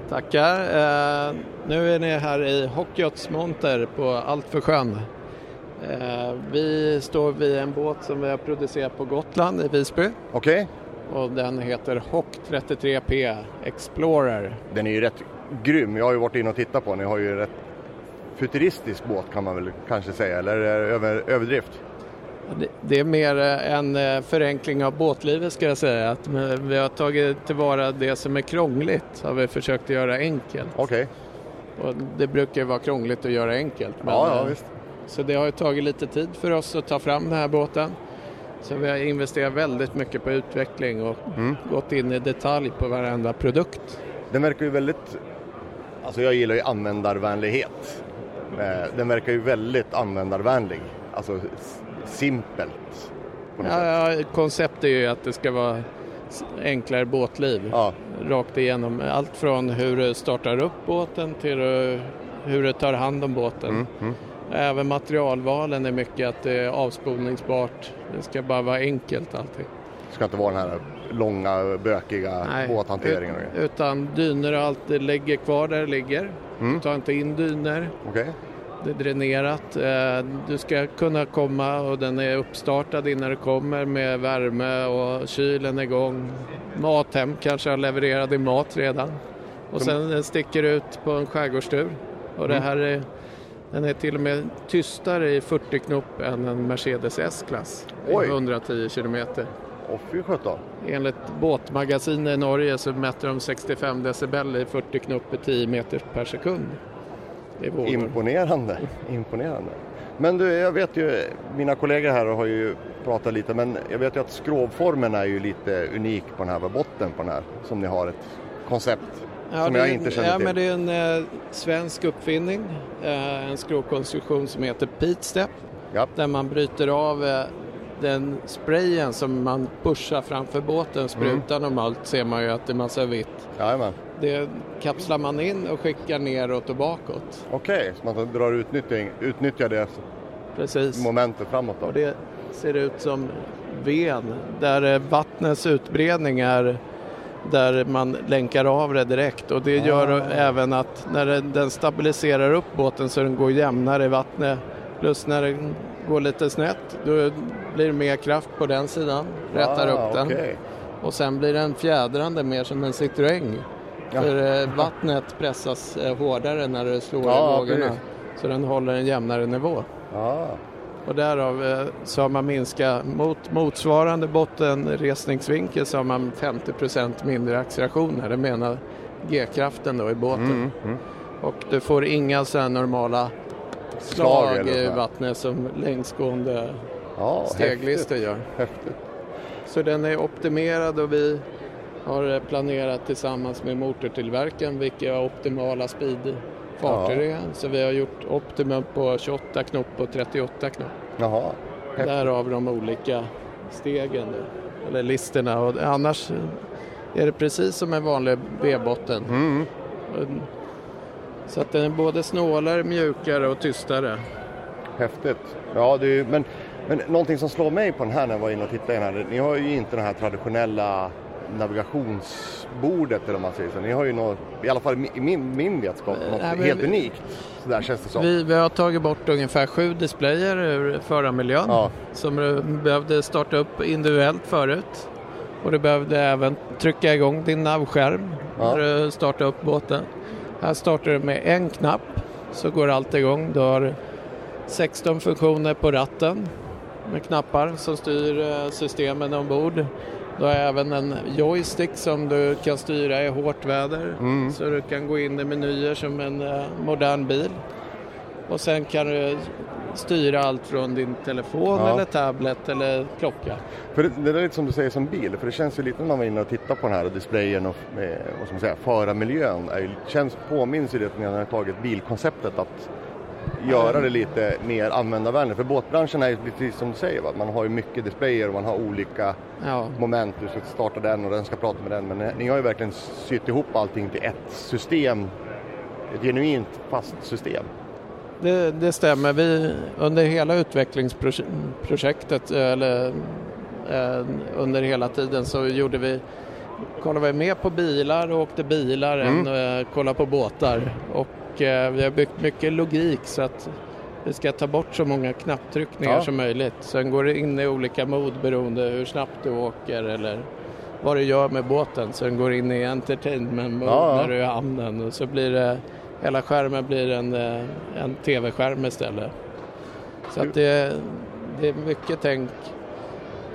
Tackar. Eh, nu är ni här i Hockeyats monter på Allt-för-sjön. Eh, vi står vid en båt som vi har producerat på Gotland i Visby Okej, och den heter Hock 33P Explorer. den är ju rätt grym. Jag har ju varit inne och tittat på den. Ni har ju en rätt futuristisk båt kan man väl kanske säga, eller är det över, överdrift? Det- är mer eh, en eh, förenkling av båtlivet ska jag säga. Att eh, vi har tagit tillvara det som är krångligt har vi försökt göra enkelt. Okej, Och det brukar vara krångligt att göra enkelt. ja, ja visst. Så det har ju tagit lite tid för oss att ta fram den här båten. Så vi har investerat väldigt mycket på utveckling och Mm. gått in i detalj på varenda produkt. Den verkar ju väldigt, alltså jag gillar ju användarvänlighet. Den verkar ju väldigt användarvänlig, alltså simpelt. Ja, ja, konceptet är ju att det ska vara enklare båtliv. Ja. Rakt igenom. Allt från hur du startar upp båten till hur du tar hand om båten. Mm, mm. Även materialvalen är mycket att det är avspolningsbart. Det ska bara vara enkelt allting. Det ska inte vara den här långa bökiga båthanteringen. och ut- utan dyner och allt det ligger kvar där det ligger. Mm. Ta inte in dyner. Okej. Dränerat. Eh, Du ska kunna komma och den är uppstartad innan du kommer med värme och kylen är igång. Mathem kanske har levererat din mat redan. Och sen eh, sticker ut på en skärgårdstur. Och det Mm. här är, den är till och med tystare i 40 knop än en Mercedes S-klass. i Oj. 110 kilometer. Åh fy sjutton. Enligt båtmagasin i Norge så mäter de 65 decibel i 40 knop i 10 meter per sekund. Imponerande, imponerande. Men du, jag vet ju, mina kollegor här har ju pratat lite, men jag vet ju att skrovformen är ju lite unik på den här, botten på den här, som ni har ett koncept som det jag är- inte känner ja, till. Men det är en eh, svensk uppfinning, eh, en skrovkonstruktion som heter Pitstep. Där man bryter av eh, den sprayen som man pushar framför båten, sprutar normalt ser man ju att det är massa vitt. Jajamän. Det kapslar man in och skickar neråt och bakåt. Okej, så man drar utnyttjning, utnyttjar det Precis. momentet framåt då? Och det ser ut som ven där eh, vattnets utbredning är där man länkar av det direkt och det gör Ah. även att när den- stabiliserar upp båten så den går jämnare i vattnet plus när den går lite snett då blir det mer kraft på den sidan, rättar Ah, upp den okej. och sen blir den fjädrande mer som en Citroën Ja. för eh, vattnet pressas eh, hårdare när det slår Ja, i vågorna precis. så den håller en jämnare nivå. Ah. Och därav eh, så har man minskat mot motsvarande bottenresningsvinkel så har man 50% mindre acceleration här. Det menar G-kraften då i båten. Mm, mm. Och du får inga sådana normala Slag slag i så vattnet som längsgående Ja, steglister häftigt. gör. Häftigt. Så den är optimerad och vi har eh, planerat tillsammans med motortillverkaren vilka optimala speedfarter Ja. är. Så vi har gjort optimum på 28 knop och 38 knop. Jaha. Därav de olika stegen, eller listerna. Och annars är det precis som en vanlig V-botten. Mm. Och- Så att den är både snålare, mjukare och tystare. Häftigt. Ja, det är, men, men någonting som slår mig på den här när jag var inne och tittade i den här, ni har ju inte det här traditionella navigationsbordet eller vad man säger så. Ni har ju något, i alla fall i min, min vetskap, något nej, helt vi- unikt. Så där känns det som. Vi, vi har tagit bort ungefär sju displayer ur förarmiljön Ja. som du behövde starta upp individuellt förut. Och du behövde även trycka igång din navskärm Ja. när du startar upp båten. Här startar du med en knapp så går allt igång. Du har 16 funktioner på ratten med knappar som styr eh, systemen ombord. Du har även en joystick som du kan styra i hårt väder Mm. så du kan gå in i menyer som en eh, modern bil. Och sen kan du styra allt från din telefon Ja. eller tablet eller klocka. För det, det är lite som du säger som bil, för det känns ju lite när man var inne och tittade på den här displayen och med, vad ska man säga, förarmiljön. Är, känns, påminns ju det när jag har tagit bilkonceptet att göra det lite mer användarvänligt. För båtbranschen är ju precis som du säger, va? man har ju mycket displayer och man har olika Ja. moment. Du ska starta den och den ska prata med den. Men ni- ni har ju verkligen sytt ihop allting till ett system, ett genuint fast system. Det, det stämmer. Vi, under hela utvecklingsprojektet, eller eh, under hela tiden så gjorde vi, kollade vi mer på bilar och åkte bilar Mm. än eh, kolla på båtar. Och eh, vi har byggt mycket logik så att vi ska ta bort så många knapptryckningar Ja. som möjligt. Sen går det in i olika mod beroende hur snabbt du åker eller vad du gör med båten. Så den går in i entertainment mode Ja, ja. när du är i hamnen och så blir det Hela skärmen blir en, eh, en tv-skärm istället. Så att det, det är mycket tänk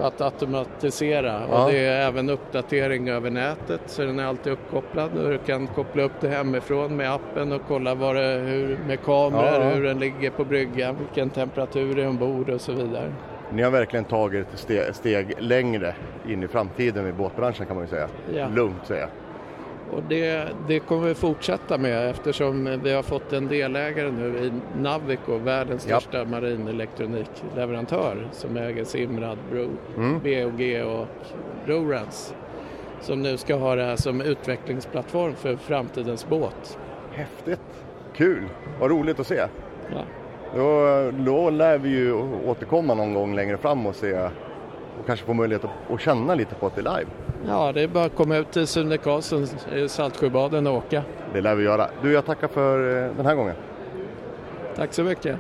att automatisera Ja. och det är även uppdatering över nätet så den är alltid uppkopplad och du kan koppla upp det hemifrån med appen och kolla vad det, hur, med kameror, ja. hur den ligger på bryggan, vilken temperatur det är ombord och så vidare. ni har verkligen tagit ett steg, steg längre in i framtiden i båtbranschen kan man ju säga. Ja. Lugnt säga. Och det, det kommer vi fortsätta med eftersom vi har fått en delägare nu i Navico, världens Ja. största marinelektronikleverantör som äger Simrad, Bro, Mm. BOG och Rorans. Som nu ska ha det här som utvecklingsplattform för framtidens båt. Häftigt! Kul! Vad roligt att se. Ja. Då, då lär vi ju återkomma någon gång längre fram och se och kanske få möjlighet att, att känna lite på att det är live. Ja, det är bara att komma ut till Sune Karlsson Saltsjöbaden och åka. Det lär vi göra. Du, jag tackar för eh, den här gången. Tack så mycket.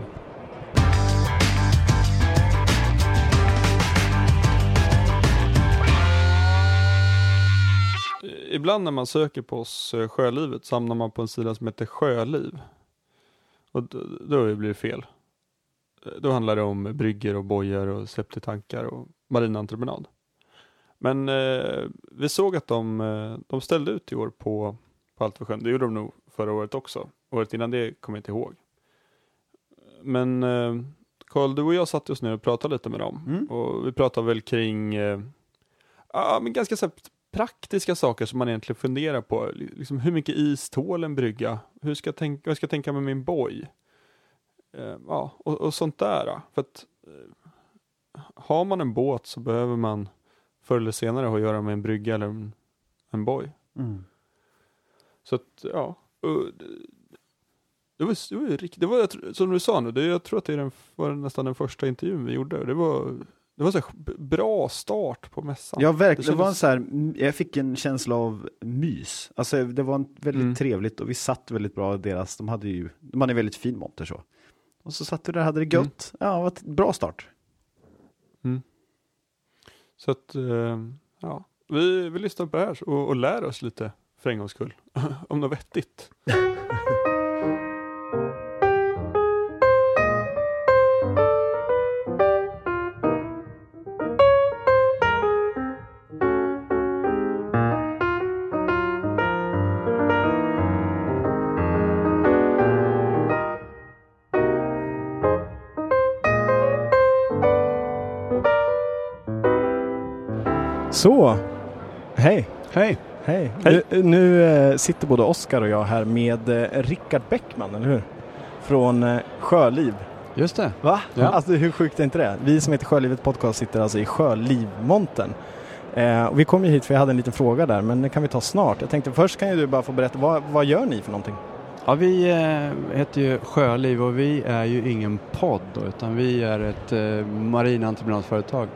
Ibland när man söker på oss eh, Sjölivet så hamnar man på en sida som heter Sjöliv. Och då har det blivit fel. Eh, Då handlar det om brygger och bojar och släpp till tankar och marinentreprenad. Men eh, vi såg att de, eh, de ställde ut i år på, på Allt för sjön. Det gjorde de nog förra året också. Året innan det kommer jag inte ihåg. Men eh, Karl, du och jag satte oss ner och pratade lite med dem. Mm. Och vi pratade väl kring eh, ja, men ganska så praktiska saker som man egentligen funderar på. Liksom, hur mycket is tål en brygga? Hur ska jag tänka, vad ska jag tänka med min boj? Eh, ja, och, och sånt där. För att eh, har man en båt så behöver man förr eller senare ha att göra med en brygga eller en, en boj. Mm. Så att, ja. och det- var, det var det var, som du sa nu, det, jag tror att det är den, var nästan den första intervjun vi gjorde. Det var, det var så bra start på mässan. Ja, verkligen. Det, var en så här, jag fick en känsla av mys. Alltså det var en väldigt Mm. trevligt och vi satt väldigt bra. Deras, de hade ju, de hade en väldigt fin monter så. Och så satt vi där, hade det gött. Ja, det var ett bra start. Så att, eh, ja, vi, vi lyssnar på det här och, och lär oss lite för en gångs skull. Om något vettigt. Så, hej. Hej! Hej. Hej. Nu, nu eh, sitter både Oskar och jag här med eh, Rickard Bäckman, eller hur? Från eh, Sjöliv. Just det. Va? Ja. Alltså hur sjukt är inte det? Vi som heter Sjölivet Podcast sitter alltså i Sjölivmonten. Eh, vi kom ju hit för jag hade en liten fråga där, men det kan vi ta snart. Jag tänkte först kan ju du bara få berätta, vad, vad gör ni för någonting? Ja, vi eh, heter ju Sjöliv och vi är ju ingen podd utan vi är ett eh, marinentreprenadföretag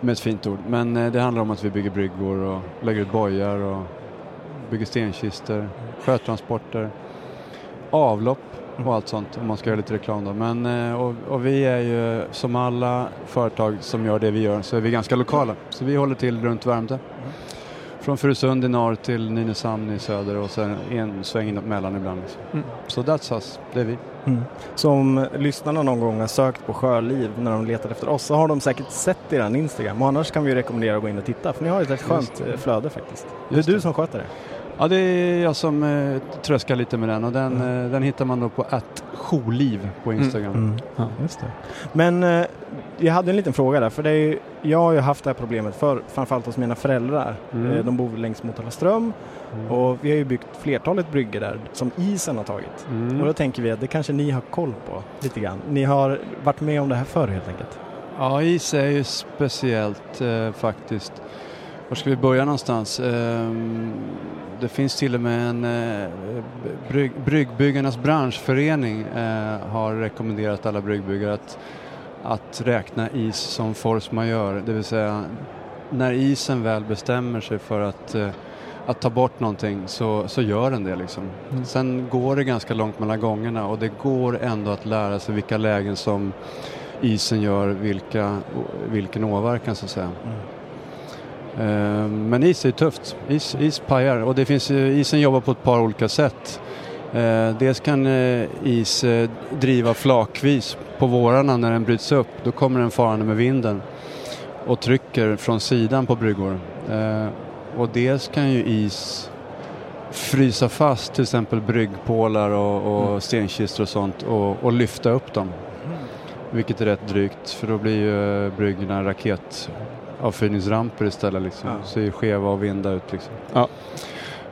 med ett fint ord. Men eh, det handlar om att vi bygger bryggor och lägger ut bojar och bygger stenkistor, sjötransporter, avlopp och allt sånt om man ska göra lite reklam då. Men, eh, och, och vi är ju som alla företag som gör det vi gör så är vi ganska lokala. Så vi håller till runt Värmdö. Mm. Från Furusund i norr till Nynäshamn i söder och sen en sväng emellan ibland. Liksom. Mm. Så that's us, det är vi. Så om lyssnarna någon gång har sökt på Sjöliv när de letar efter oss så har de säkert sett er Instagram och annars kan vi rekommendera att gå in och titta för ni har ett rätt skönt eh, flöde faktiskt. Det är Just du som sköter det. Ja, det är jag som eh, tröskar lite med den och den, eh, den hittar man då på attjoliv på Instagram. Ja, just det. Men eh, jag hade en liten fråga där, för det ju- jag har ju haft det här problemet för framförallt hos mina föräldrar. Mm. Eh, de bor längs Motala ström och vi har ju byggt flertalet bryggor där som isen har tagit. Mm. Och då tänker vi att det kanske ni har koll på lite grann. Ni har varit med om det här förr helt enkelt. Ja, is är ju speciellt eh, faktiskt. Var ska vi börja någonstans? Det finns till och med en eh, brygg, bryggbyggarnas branschförening eh, har rekommenderat alla bryggbyggare att, att räkna is som force majeure, det vill säga när isen väl bestämmer sig för att, eh, att ta bort någonting så, så gör den det liksom. Sen går det ganska långt mellan gångerna och det går ändå att lära sig vilka lägen som isen gör vilka, vilken åverkan så att säga. Eh, Men is är tufft. Is, is pajar och det finns, ju- isen jobbar på ett par olika sätt. Eh, Dels kan eh, is eh, driva flakvis på vårarna när den bryts upp. Då kommer den farande med vinden och trycker från sidan på bryggor. Eh, Och dels kan ju is frysa fast till exempel bryggpålar och, och stenkistor och sånt och, och lyfta upp dem. vilket är rätt drygt för då blir ju eh, bryggorna raketavfyrningsramper istället liksom. Ja. Ser skeva och vinda ut liksom. Ja.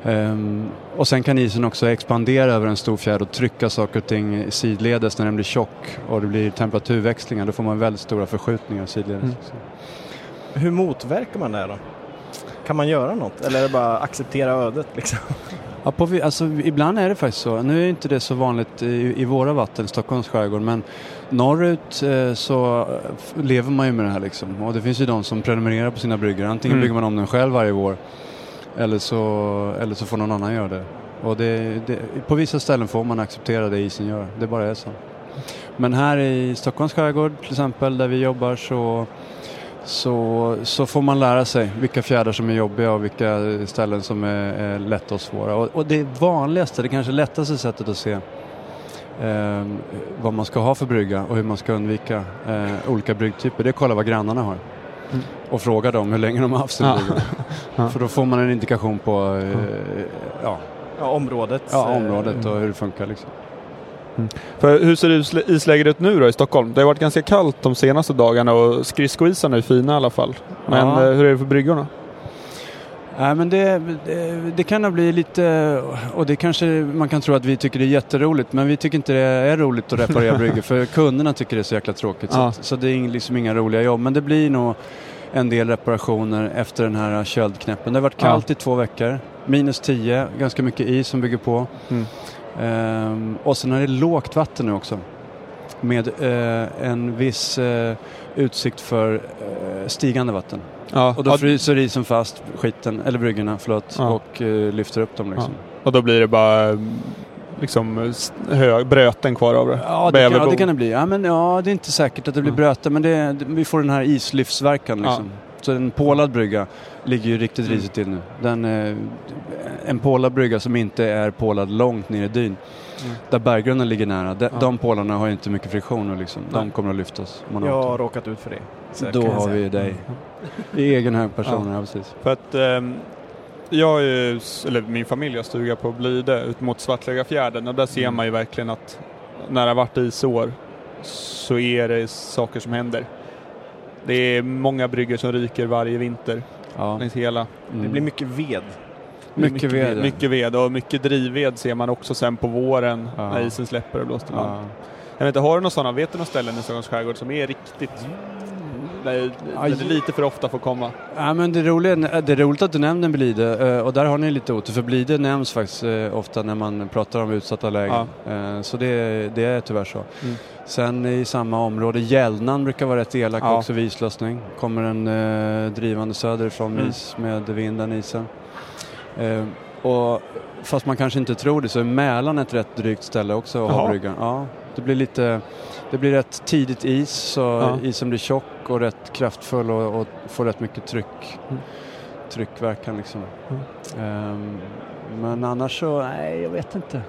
Ehm, och sen kan isen också expandera över en stor fjärd och trycka saker och ting sidledes när den blir tjock och det blir temperaturväxlingar. Då får man väldigt stora förskjutningar sidledes. Mm. Hur motverkar man det här då? Kan man göra något eller är det bara acceptera ödet liksom? Ja, på, alltså, ibland är det faktiskt så. Nu är inte det så vanligt i, i våra vatten, Stockholms skärgård, men norrut eh, så lever man ju med det här liksom. Och det finns ju de som prenumererar på sina bryggor. Antingen Mm. brygger man om den själv varje vår eller så, eller så får någon annan göra det. Och det, det, på vissa ställen får man acceptera det isen gör. Det bara är så. Men här i Stockholms skärgård till exempel, där vi jobbar så så, så får man lära sig vilka fjärdar som är jobbiga och vilka ställen som är, är lätta och svåra. Och, och det vanligaste, det kanske lättaste sättet att se eh, vad man ska ha för brygga och hur man ska undvika eh, olika bryggtyper, det är att kolla vad grannarna har. Mm. Och fråga dem hur länge de har haft sin Ja. brygga. Ja. För då får man en indikation på eh, ja, Ja, området. ja, eh, området och hur det funkar. Liksom. För hur ser isl- isläget ut nu då i Stockholm? Det har varit ganska kallt de senaste dagarna och skridskoisarna är fina i alla fall. Men Ja. eh, hur är det för bryggorna? Nej, men det, det, det kan bli lite, och det kanske man kan tro att vi tycker det är jätteroligt, men vi tycker inte det är roligt att reparera bryggor för kunderna tycker det är så jäkla tråkigt. Så, Ja. att, så det är liksom inga roliga jobb, men det blir nog en del reparationer efter den här köldknäppen. Det har varit kallt i två veckor, minus 10, ganska mycket is som bygger på. Mm. Ehm, och sen är det lågt vatten nu också. Med eh, en viss eh, utsikt för eh, stigande vatten. Ja, Och då ja, fryser isen fast skiten, eller bryggorna, förlåt, Ja. och eh, lyfter upp dem liksom. och då blir det bara mm, liksom hög, bröten kvar av det. Ja, det kan, ja, det kan det bli. Ja, men, ja, det är inte säkert att det blir Mm. bröte, men det, vi får den här islyftsverkan liksom. Så en pålad brygga ligger ju riktigt Mm. risigt till nu. Den, eh, en pålad brygga som inte är pålad långt ner i dyn, Mm. där berggrunden ligger nära, de, Ja. de pålarna har inte mycket friktion liksom. De Nej. kommer att lyftas. man Jag har råkat ut för det. Så Då har vi dig. I egen hög person, ja. precis. För att ehm, jag är ju, eller min familj har stuga på Blide ut mot Svartläggarfjärden och där ser Mm. man ju verkligen att när det har varit isår så är det saker som händer. Det är många bryggor som ryker varje vinter Ja. längs hela. Mm. Det blir mycket ved. Är Mycket ved. Mycket ved och mycket drivved ser man också sen på våren Ja. när isen släpper och blåser. Ja. Jag vet inte, har du några sådana, vet du några ställen i Stockholms skärgård som är riktigt där Aj. det lite för ofta får komma? Ja, men det, roliga, det är roligt att du nämner Blide eh, och där har ni lite otur för Blide nämns faktiskt eh, ofta när man pratar om utsatta lägen. Eh, Så det, det är tyvärr så. Mm. Sen i samma område, Hjälnan brukar vara rätt elak Ja. också vid islossning. Kommer en eh, drivande söderifrån Mm. is med vinden, isen. Eh, och fast man kanske inte tror det så är Mälaren ett rätt drygt ställe också att ha bryggan. Ja, det blir lite det blir rätt tidigt is så Ja. isen blir tjock och rätt kraftfull och, och får rätt mycket tryck. Mm. Tryckverkan liksom. Mm. Ehm, men annars så, nej jag vet inte.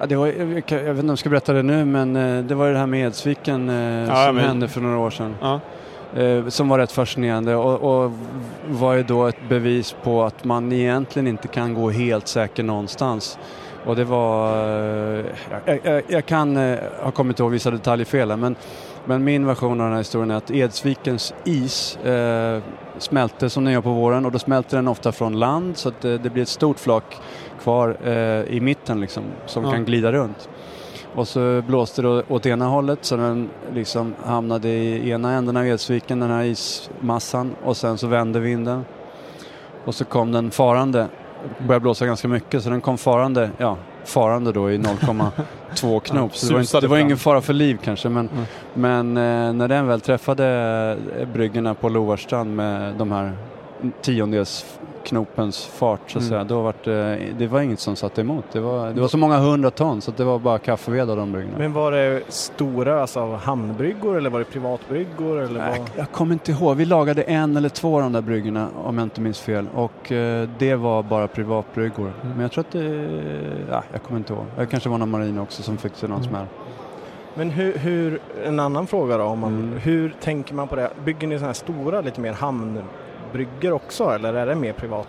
Ja, det var, jag, vet inte om jag ska berätta det nu men eh, det var det här med Edsviken eh, Ja, som men- hände för några år sedan. Ja. Eh, som var rätt fascinerande och, och var ju då ett bevis på att man egentligen inte kan gå helt säker någonstans. Och det var, eh, jag, jag, jag kan eh, ha kommit ihåg vissa detaljer fel men, men min version av den här historien är att Edsvikens is eh, smälte som den gör på våren och då smälter den ofta från land så att det, det blir ett stort flak kvar eh, i mitten liksom som Ja. kan glida runt. Och så blåste det åt ena hållet så den liksom hamnade i ena änden av Edsviken, den här ismassan och sen så vände vinden. Och så kom den farande, började blåsa ganska mycket så den kom farande, ja farande då i 0,2 knop. Så det var, inte, det var ingen fara för liv kanske men, Mm. men eh, när den väl träffade bryggorna på Lovarstrand med de här tiondels knopens fart så att Mm. säga, då var det, det var inget som satte emot. Det var, det var så många hundra ton så det var bara kaffeved av de bryggorna. Men var det stora alltså, hamnbryggor eller var det privatbryggor? Eller Nej, vad? jag kommer inte ihåg. Vi lagade en eller två av de där bryggorna om jag inte minns fel. Och eh, det var bara privatbryggor. Men jag tror att det... Ja, jag kommer inte ihåg. Det kanske var någon marin också som fick sig någon Mm. smäll. Men hur, hur, en annan fråga då, om man, Mm. hur tänker man på det? Bygger ni sådana här stora, lite mer hamnbryggor också eller är det mer privat?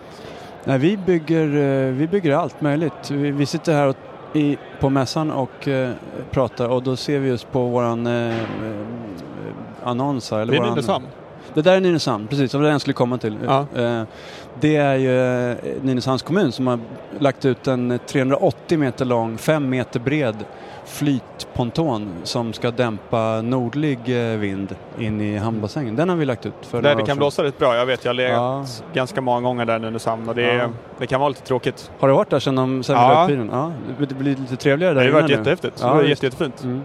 Nej, vi bygger, eh, vi bygger allt möjligt. Vi, vi sitter här och i, på mässan och eh, pratar och då ser vi just på våran eh, eh, annons här. Eller Det är våran- Nynäshamn. Det där är Nynäshamn, precis. Det var det jag skulle komma till. Ja. Eh, Det är ju eh, Nynäshamns kommun som har lagt ut en 380 meter lång, 5 meter bred flytponton som ska dämpa nordlig eh, vind in i hamnbassängen. Den har vi lagt ut för Där det kan blåsa rätt bra. Jag vet, jag har legat Ja. ganska många gånger där Nynäshamn och det, Ja. det kan vara lite tråkigt. Har du varit där sedan de sen Ja. ja. upp bilen? Ja. Det blir lite trevligare där Det har varit nu. jättehäftigt. Ja, det var jätte, jättefint. Mm.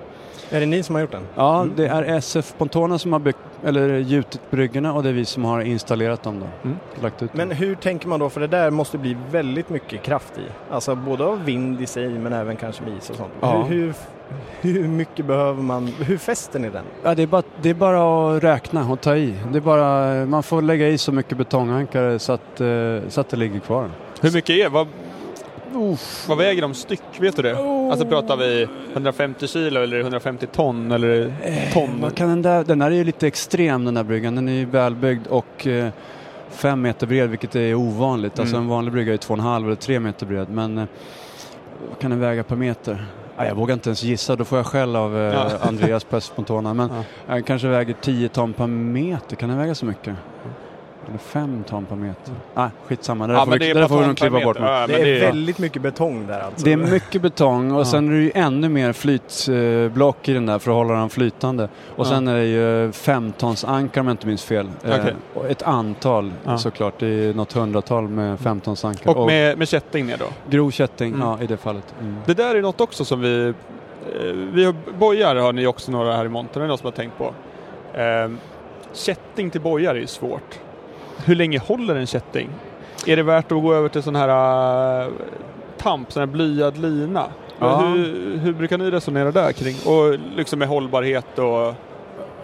Är det ni som har gjort den? Ja, det är SF Pontona som har byggt, eller gjutit bryggorna och det är vi som har installerat dem då. Mm. Lagt ut dem. Men hur tänker man då? För det där måste bli väldigt mycket kraft i. Alltså både av vind i sig men även kanske med is och sånt. Ja. Hur, hur, hur mycket behöver man? Hur fäster ni den? Ja, det, är bara, det är bara att räkna och ta i. Det är bara, man får lägga i så mycket betongankare så att, eh, så att det ligger kvar. Hur mycket är vad, vad väger de styck? Vet du det? Alltså pratar vi 150 kilo eller 150 ton eller ton? Vad kan den där, den där är ju lite extrem den där bryggan. Den är ju välbyggd och eh, fem meter bred vilket är ovanligt. Alltså Mm. en vanlig brygga är två och en halv eller tre meter bred. Men eh, vad kan den väga per meter? Ja, jag vågar inte ens gissa, då får jag skäll av eh, Ja. Andreas på Spontana. Men Ja. den kanske väger 10 ton per meter. Kan den väga så mycket? Eller 5 ton per meter? Nej, skitsamma. Det där Ja, får, vi, det är där får vi nog klippa bort. Ja, det är det- väldigt mycket betong där alltså. Det är mycket betong och Ja. sen är det ju ännu mer flytblock i den där för att hålla den flytande. Och Ja. sen är det ju 15 ankar om jag inte minns fel. Eh, och ett antal Ja. såklart, det är något hundratal med 15 ankar. Och med, med kätting ner då? grov kätting, Mm. ja i det fallet. Mm. Det där är något också som vi... eh, vi har, bojar har ni också några här i montern, är det någon som har tänkt på. Eh, kätting till bojar är ju svårt. Hur länge håller en kätting? Är det värt att gå över till sån här uh, tamp, sån här blyad lina? Ja. Hur, hur brukar ni resonera där kring? Och liksom med hållbarhet och...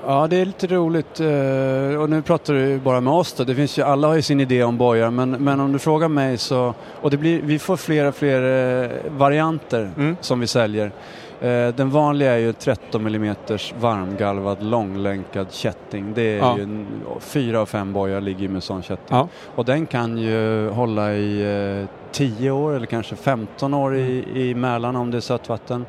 Ja, det är lite roligt. eh, Och nu pratar du bara med oss då. Det finns ju, alla har ju sin idé om bojar. Men, men om du frågar mig så... Och det blir, vi får fler och fler eh, varianter Mm. som vi säljer. Eh, Den vanliga är ju 13 mm varmgalvad långlänkad kätting. Det är Ja. ju fyra av fem bojar ligger med sån kätting. Ja. Och den kan ju hålla i eh, 10 år eller kanske 15 år i, i Mälaren om det är sötvatten.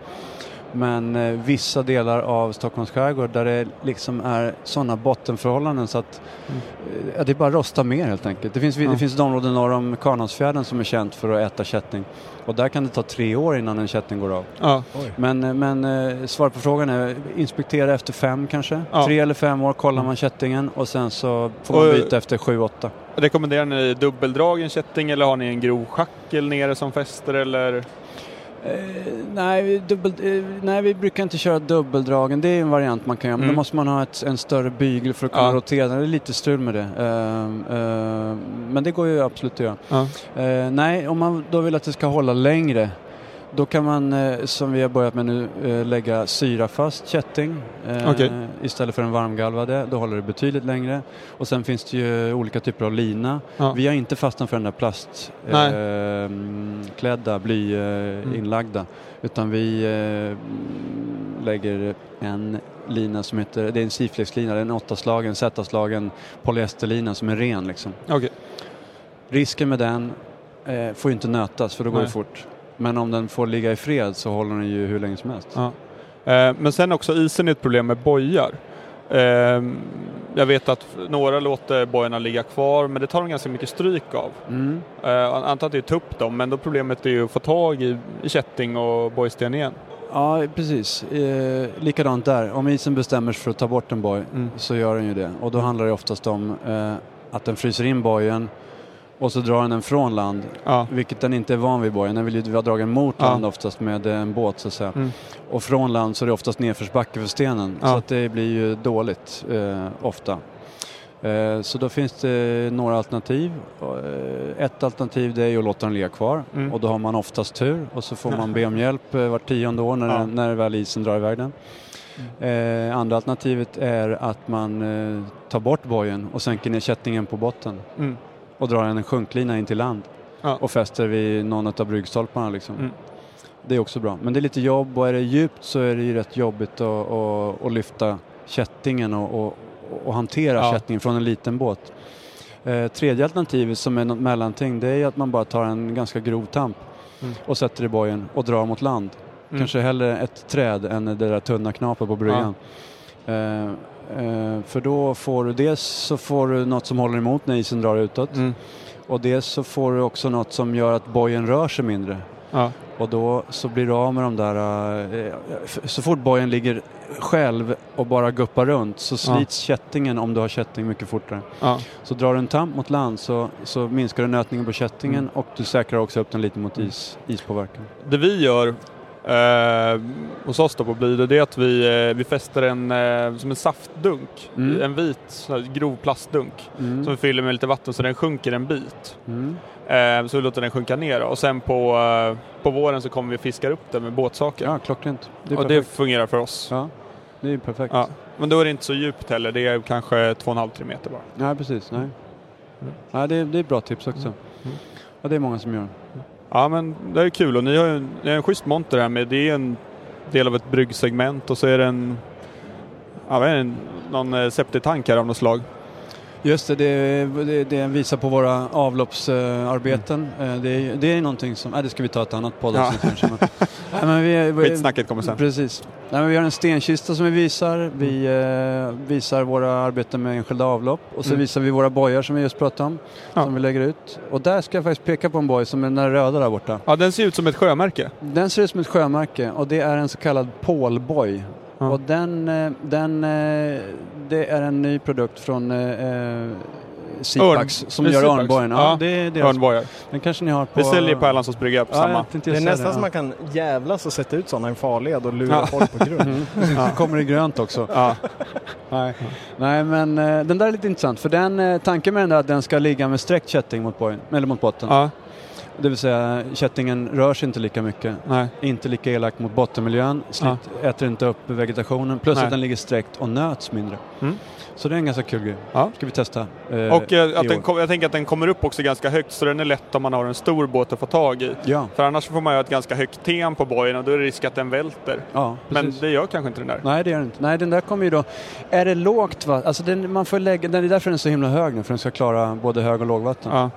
Men eh, vissa delar av Stockholms skärgård där det liksom är sådana bottenförhållanden så att Mm. eh, ja, det är bara rosta mer helt enkelt. Det finns, Ja. det finns ett område norr om Karnholmsfjärden som är känt för att äta kätting. Och där kan det ta tre år innan en kätting går av. Ja. Men, eh, men eh, svar på frågan är inspektera efter fem kanske. Ja. Tre eller fem år kollar man kättingen och sen så får man Och- byta efter sju, åtta. Rekommenderar ni dubbeldragen kätting eller har ni en grov schackel nere som fäster eller? Eh, nej, vi dubbel, eh, nej, vi brukar inte köra dubbeldragen. Det är en variant man kan göra. Men Mm. då måste man ha ett, en större bygel för att kunna Ja. rotera. Det är lite strul med det. Eh, men det går ju absolut att göra. Ja. Eh, nej, om man då vill att det ska hålla längre då kan man, eh, som vi har börjat med nu, eh, lägga syrafast kätting eh, Okej. istället för den varmgalvade. Då håller det betydligt längre. Och sen finns det ju olika typer av lina. Ja. Vi har inte fastnat för den där plastklädda, eh, Mm. inlagda. Utan vi lägger en lina som heter, det är en siflexlina, det är en åttaslagen, Z-slagen polyesterlina som är ren liksom. Okej. Risken med den eh, får ju inte nötas för då går Nej. det fort. Men om den får ligga i fred så håller den ju hur länge som helst. Ja. Eh, men sen också isen är ett problem med bojar. Eh, jag vet att några låter bojarna ligga kvar men det tar de ganska mycket stryk av. Mm. Eh, antar att det är tupp dem men då problemet är ju att få tag i, i kätting och bojsten igen. Ja, precis. Eh, likadant där. Om isen bestämmer sig för att ta bort en boj Mm. så gör den ju det. Och då handlar det oftast om eh, att den fryser in bojen och så drar den den från land. Ja. Vilket den inte är van vid bojen. Den vill ju dra dragen mot Ja. land oftast med eh, en båt så att säga. Mm. Och från land så är det oftast nedförsbacke för stenen. Ja. Så att det blir ju dåligt eh, ofta. Eh, så då finns det några alternativ. Eh, Ett alternativ det är ju att låta den ligga kvar Mm. och då har man oftast tur och så får man be om hjälp eh, vart tionde år när, Ja. när väl isen drar iväg den. Eh, andra alternativet är att man eh, tar bort bojen och sänker ner kättingen på botten Mm. Och drar en sjunklina in till land Ja. och fäster vid någon av bryggstolparna. Liksom. Mm. Det är också bra. Men det är lite jobb och är det djupt så är det ju rätt jobbigt att, att, att lyfta kättingen och, och, och hantera Ja. kättingen från en liten båt. Eh, tredje alternativet som är något mellanting det är att man bara tar en ganska grov tamp Mm. och sätter i bojen och drar mot land. Mm. Kanske hellre ett träd än det där tunna knapet på bryggan. Eh, eh, för då får du dels så får du något som håller emot när isen drar utåt Mm. och dels så får du också något som gör att bojen rör sig mindre. Ja. Och då så blir du av med de där, eh, f- så fort bojen ligger själv och bara guppar runt så slits kättingen om du har kätting mycket fortare. Ja. Så drar du en tamp mot land så, så minskar du nötningen på kättingen Mm. och du säkrar också upp den lite mot is, ispåverkan. Det vi gör eh, hos oss då på Blidö, det är att vi, eh, vi fäster en, eh, som en saftdunk, Mm. en vit sån här grov plastdunk Mm. som vi fyller med lite vatten så den sjunker en bit. Mm. Eh, så vi låter den sjunka ner och sen på, eh, på våren så kommer vi fiska upp den med båtsaker. Ja, klockrent. Det och det perfekt. fungerar för oss. Ja, det är perfekt. Ja. Men då är det inte så djupt heller, det är kanske 2,5-3 meter bara. Nej, precis. Nej. Mm. Ja, det, är, det är ett bra tips också. Mm. Ja, det är många som gör. Ja men det är kul och ni har ju en, ni har en schysst monter här med, det är en del av ett bryggsegment och så är det en, ja, en någon eh, septitank här av något slag. Just det, det, det, det visar på våra avloppsarbeten. Eh, Det, är- det är någonting som, nej det ska vi ta ett annat poddavsnitt kanske. Men, nej, men vi, vi, Skitsnacket kommer sen. Precis. Nej, men vi har en stenkista som vi visar. Vi eh, visar våra arbeten med enskilda avlopp och så Mm. visar vi våra bojar som vi just pratade om. Ja. Som vi lägger ut. Och där ska jag faktiskt peka på en boj som är den röda där borta. Ja den ser ut som ett sjömärke. Den ser ut som ett sjömärke och det är en så kallad pålboj. Ja. Och den, eh, den, eh, det är en ny produkt från eh, Sipax som gör örnbojen. Ja, Ja, det är deras. Örnbojar. Den kanske ni har på... Vi säljer på Erlandssons brygga på Ja, samma. Det är nästan ja. som man kan jävlas och sätta ut sådana i en farled och lura Ja. folk på grund. Mm. Så kommer det grönt också. Ja. Nej. Nej, men den där är lite intressant för den, tanken med den där är att den ska ligga med sträckt kätting mot, bojen, eller mot botten. Ja, Det vill säga kättingen rör sig inte lika mycket. nej. Inte lika elakt mot bottenmiljön, slit, äter inte upp vegetationen. Plus Nej. att den ligger sträckt och nöts mindre. Mm. Så det är en ganska kul grej. Ja. Ska vi testa. eh, Och eh, att den kom, jag tänker att den kommer upp också ganska högt så den är lätt om man har en stor båt att få tag i. Ja, För annars får man ju ett ganska högt tem på bojen och då är det risk att den välter. ja Men det gör kanske inte den där. Nej det gör den inte. Nej den där kommer ju då... Är det lågt vatten? Alltså den, man får lägga... Den är därför den är så himla hög nu för den ska klara både hög och lågvatten. Ja.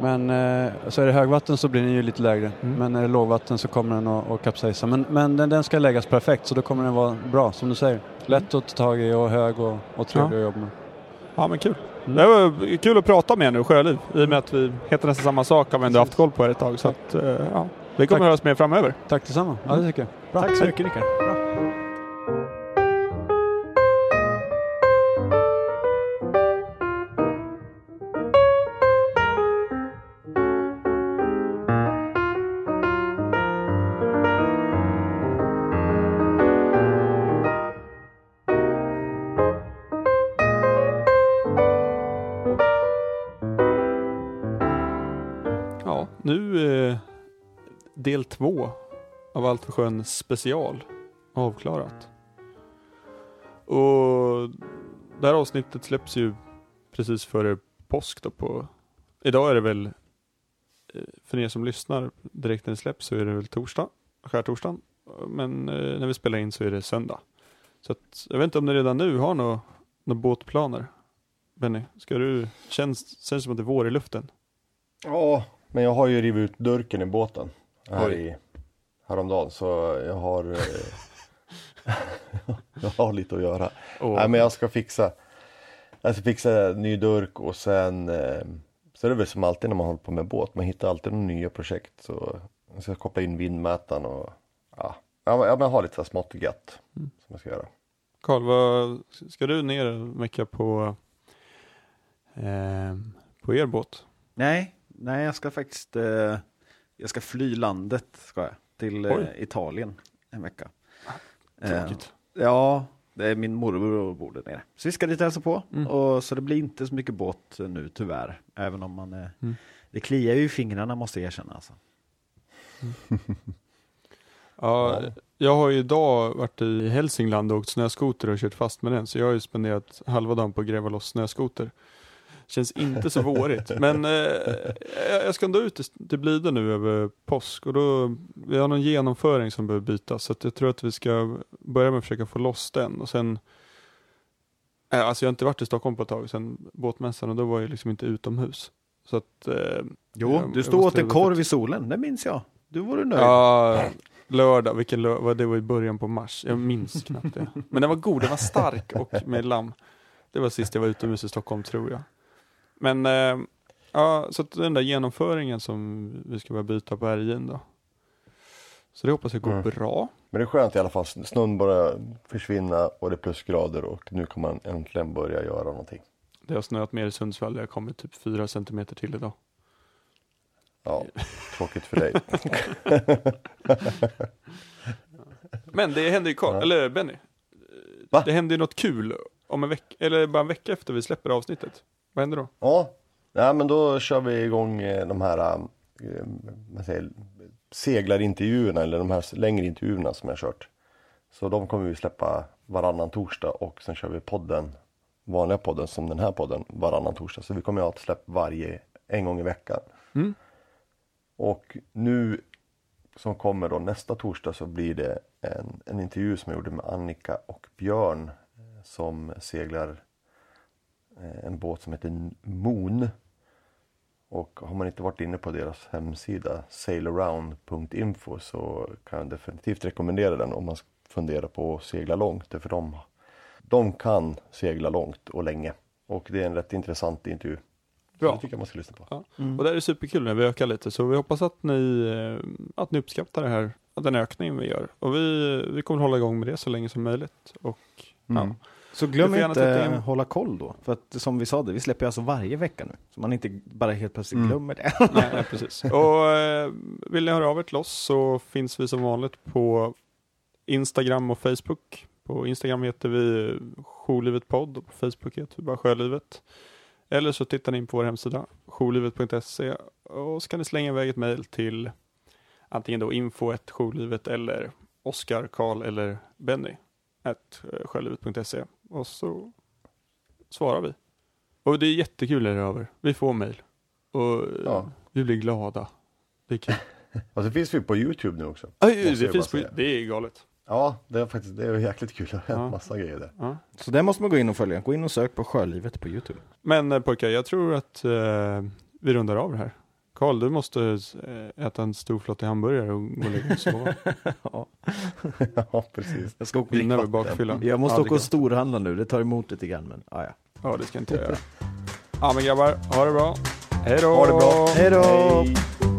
Men eh, så är det högvatten så blir den ju lite lägre. Mm. Men är det lågvatten så kommer den att, att kapsejsa. Men, men den, den ska läggas perfekt så då kommer den vara bra som du säger. Lätt att ta tag i och hög och, och trevlig att jobba med. ja, men kul. Mm. Det var kul att prata med er nu, Sjöliv. I och med att vi heter nästan samma sak har vi ändå haft koll på er ett tag. Så att, eh, ja. Vi kommer Tack. att höras mer framöver. Tack detsamma. Ja det tycker jag. Bra. Tack så mycket Rickard. Del två av Allt för sjön special avklarat. Och det här avsnittet släpps ju precis före påsk då på Idag är det väl eh, för er som lyssnar direkt när det släpps så är det väl torsdag, skärtorsdagen. Men eh, när vi spelar in så är det söndag. Så att, jag vet inte om ni redan nu har några några båtplaner? Benny, ska du, känns, känns som att det är vår i luften? Ja, men jag har ju rivit ut durken i båten här i, häromdagen så jag har eh, Jag har lite att göra. Och, Nej men jag ska fixa Jag ska fixa ny durk och sen eh, Så är det väl som alltid när man håller på med båt, man hittar alltid några nya projekt så Jag ska koppla in vindmätaren och Ja, ja men jag har lite smått och gött Mm. som jag ska göra. Karl, vad, ska du ner och mecka på, eh, på er båt? Nej, nej jag ska faktiskt eh, Jag ska fly landet ska jag, till eh, Oj. Italien en vecka. Eh, Tråkigt. ja, det är min morbror och bor där nere. Så vi ska dit och hälsa på. Mm. Och, så det blir inte så mycket båt eh, nu tyvärr. Även om man eh, Mm. Det kliar ju i fingrarna måste jag erkänna. Alltså. Ja, Ja. jag har ju idag varit i Hälsingland och åkt snöskoter och kört fast med den, så jag har ju spenderat halva dagen på att gräva loss snöskoter. Känns inte så vårigt, men eh, jag- ska ändå ut till- Blidö nu över påsk och då, vi har någon genomföring som behöver bytas, så att jag tror att vi ska börja med att försöka få loss den och sen eh, Alltså jag har inte varit i Stockholm på ett tag sedan båtmässan och då var jag liksom inte utomhus. Så att, eh, Jo, jag- du stod åt en korv i solen, det minns jag. Du vore nöjd. Ja, lördag, vilken lördag, det var i början på mars. Jag minns knappt det. Men den var god, den var stark och med lamm. Det var sist jag var utomhus i Stockholm tror jag. Men eh, ja, så den där genomföringen som vi ska börja byta på RJ'n då. Så det hoppas jag går Mm. bra. Men det är skönt i alla fall. Snön börjar försvinna och det är plusgrader och nu kan man äntligen börja göra någonting. Det har snöat mer i Sundsvall, det har kommit typ fyra centimeter till idag. Ja, tråkigt för dig. Men det händer ju Carl, Ja. eller Benny. Va? Det händer ju något kul om en vecka, eller bara en vecka efter vi släpper avsnittet. Vad händer då? Ja, ja men då kör vi igång eh, de här eh, vad säger, seglarintervjuerna eller de här längre intervjuerna som jag har kört. Så de kommer vi släppa varannan torsdag och sen kör vi podden, vanliga podden som den här podden, varannan torsdag. Så vi kommer att ha ett släpp varje, en gång i veckan. Mm. Och nu som kommer då nästa torsdag så blir det en, en intervju som jag gjorde med Annika och Björn eh, som seglar eh, en båt som heter Moon. Och har man inte varit inne på deras hemsida sailaround.info så kan jag definitivt rekommendera den om man funderar på att segla långt. För de, de kan segla långt och länge. Och det är en rätt intressant intervju. Så Bra. det tycker jag man ska lyssna på. Ja. Och det här är superkul när vi ökar lite, så vi hoppas att ni, eh, att ni uppskattar det här, den ökningen vi gör. Och vi, vi kommer hålla igång med det så länge som möjligt. Och, Mm. ja. Så glöm inte in. hålla koll då. För att som vi sa, det, vi släpper alltså varje vecka nu. Så man inte bara helt plötsligt Mm. glömmer det. nej, nej, precis. Och eh, vill ni höra av er till oss så finns vi som vanligt på Instagram och Facebook. På Instagram heter vi podd och på Facebook heter vi bara Sjölivet. Eller så tittar ni in på vår hemsida jourlivet.se och så kan ni slänga iväg ett mejl till antingen då info.jourlivet eller Oskar, Karl eller Benny sjölivet.se och så svarar vi. Och det är jättekul när det är över. Vi får mejl och Ja. vi blir glada. Det är kul. Och så finns vi på Youtube nu också. Måste det, finns på, det är galet. Ja, det är faktiskt det är jäkligt kul. Det har hänt Ja. massa grejer där. Ja. Så där måste man gå in och följa. Gå in och sök på Sjölivet på Youtube. Men eh, pojkar, jag tror att eh, vi rundar av det här. Karl, du måste eh, äta en stor flottig hamburgare och gå och lägga dig och sova. ja. ja, precis. Jag ska åka Vinna över vatten. bakfyllan. Jag måste det åka och storhandla nu. Det tar emot lite grann men ja, ja. Ja, det ska inte jag göra. Ja, men grabbar, ha det bra. Hej då! Ha det bra. Hej då! Hej.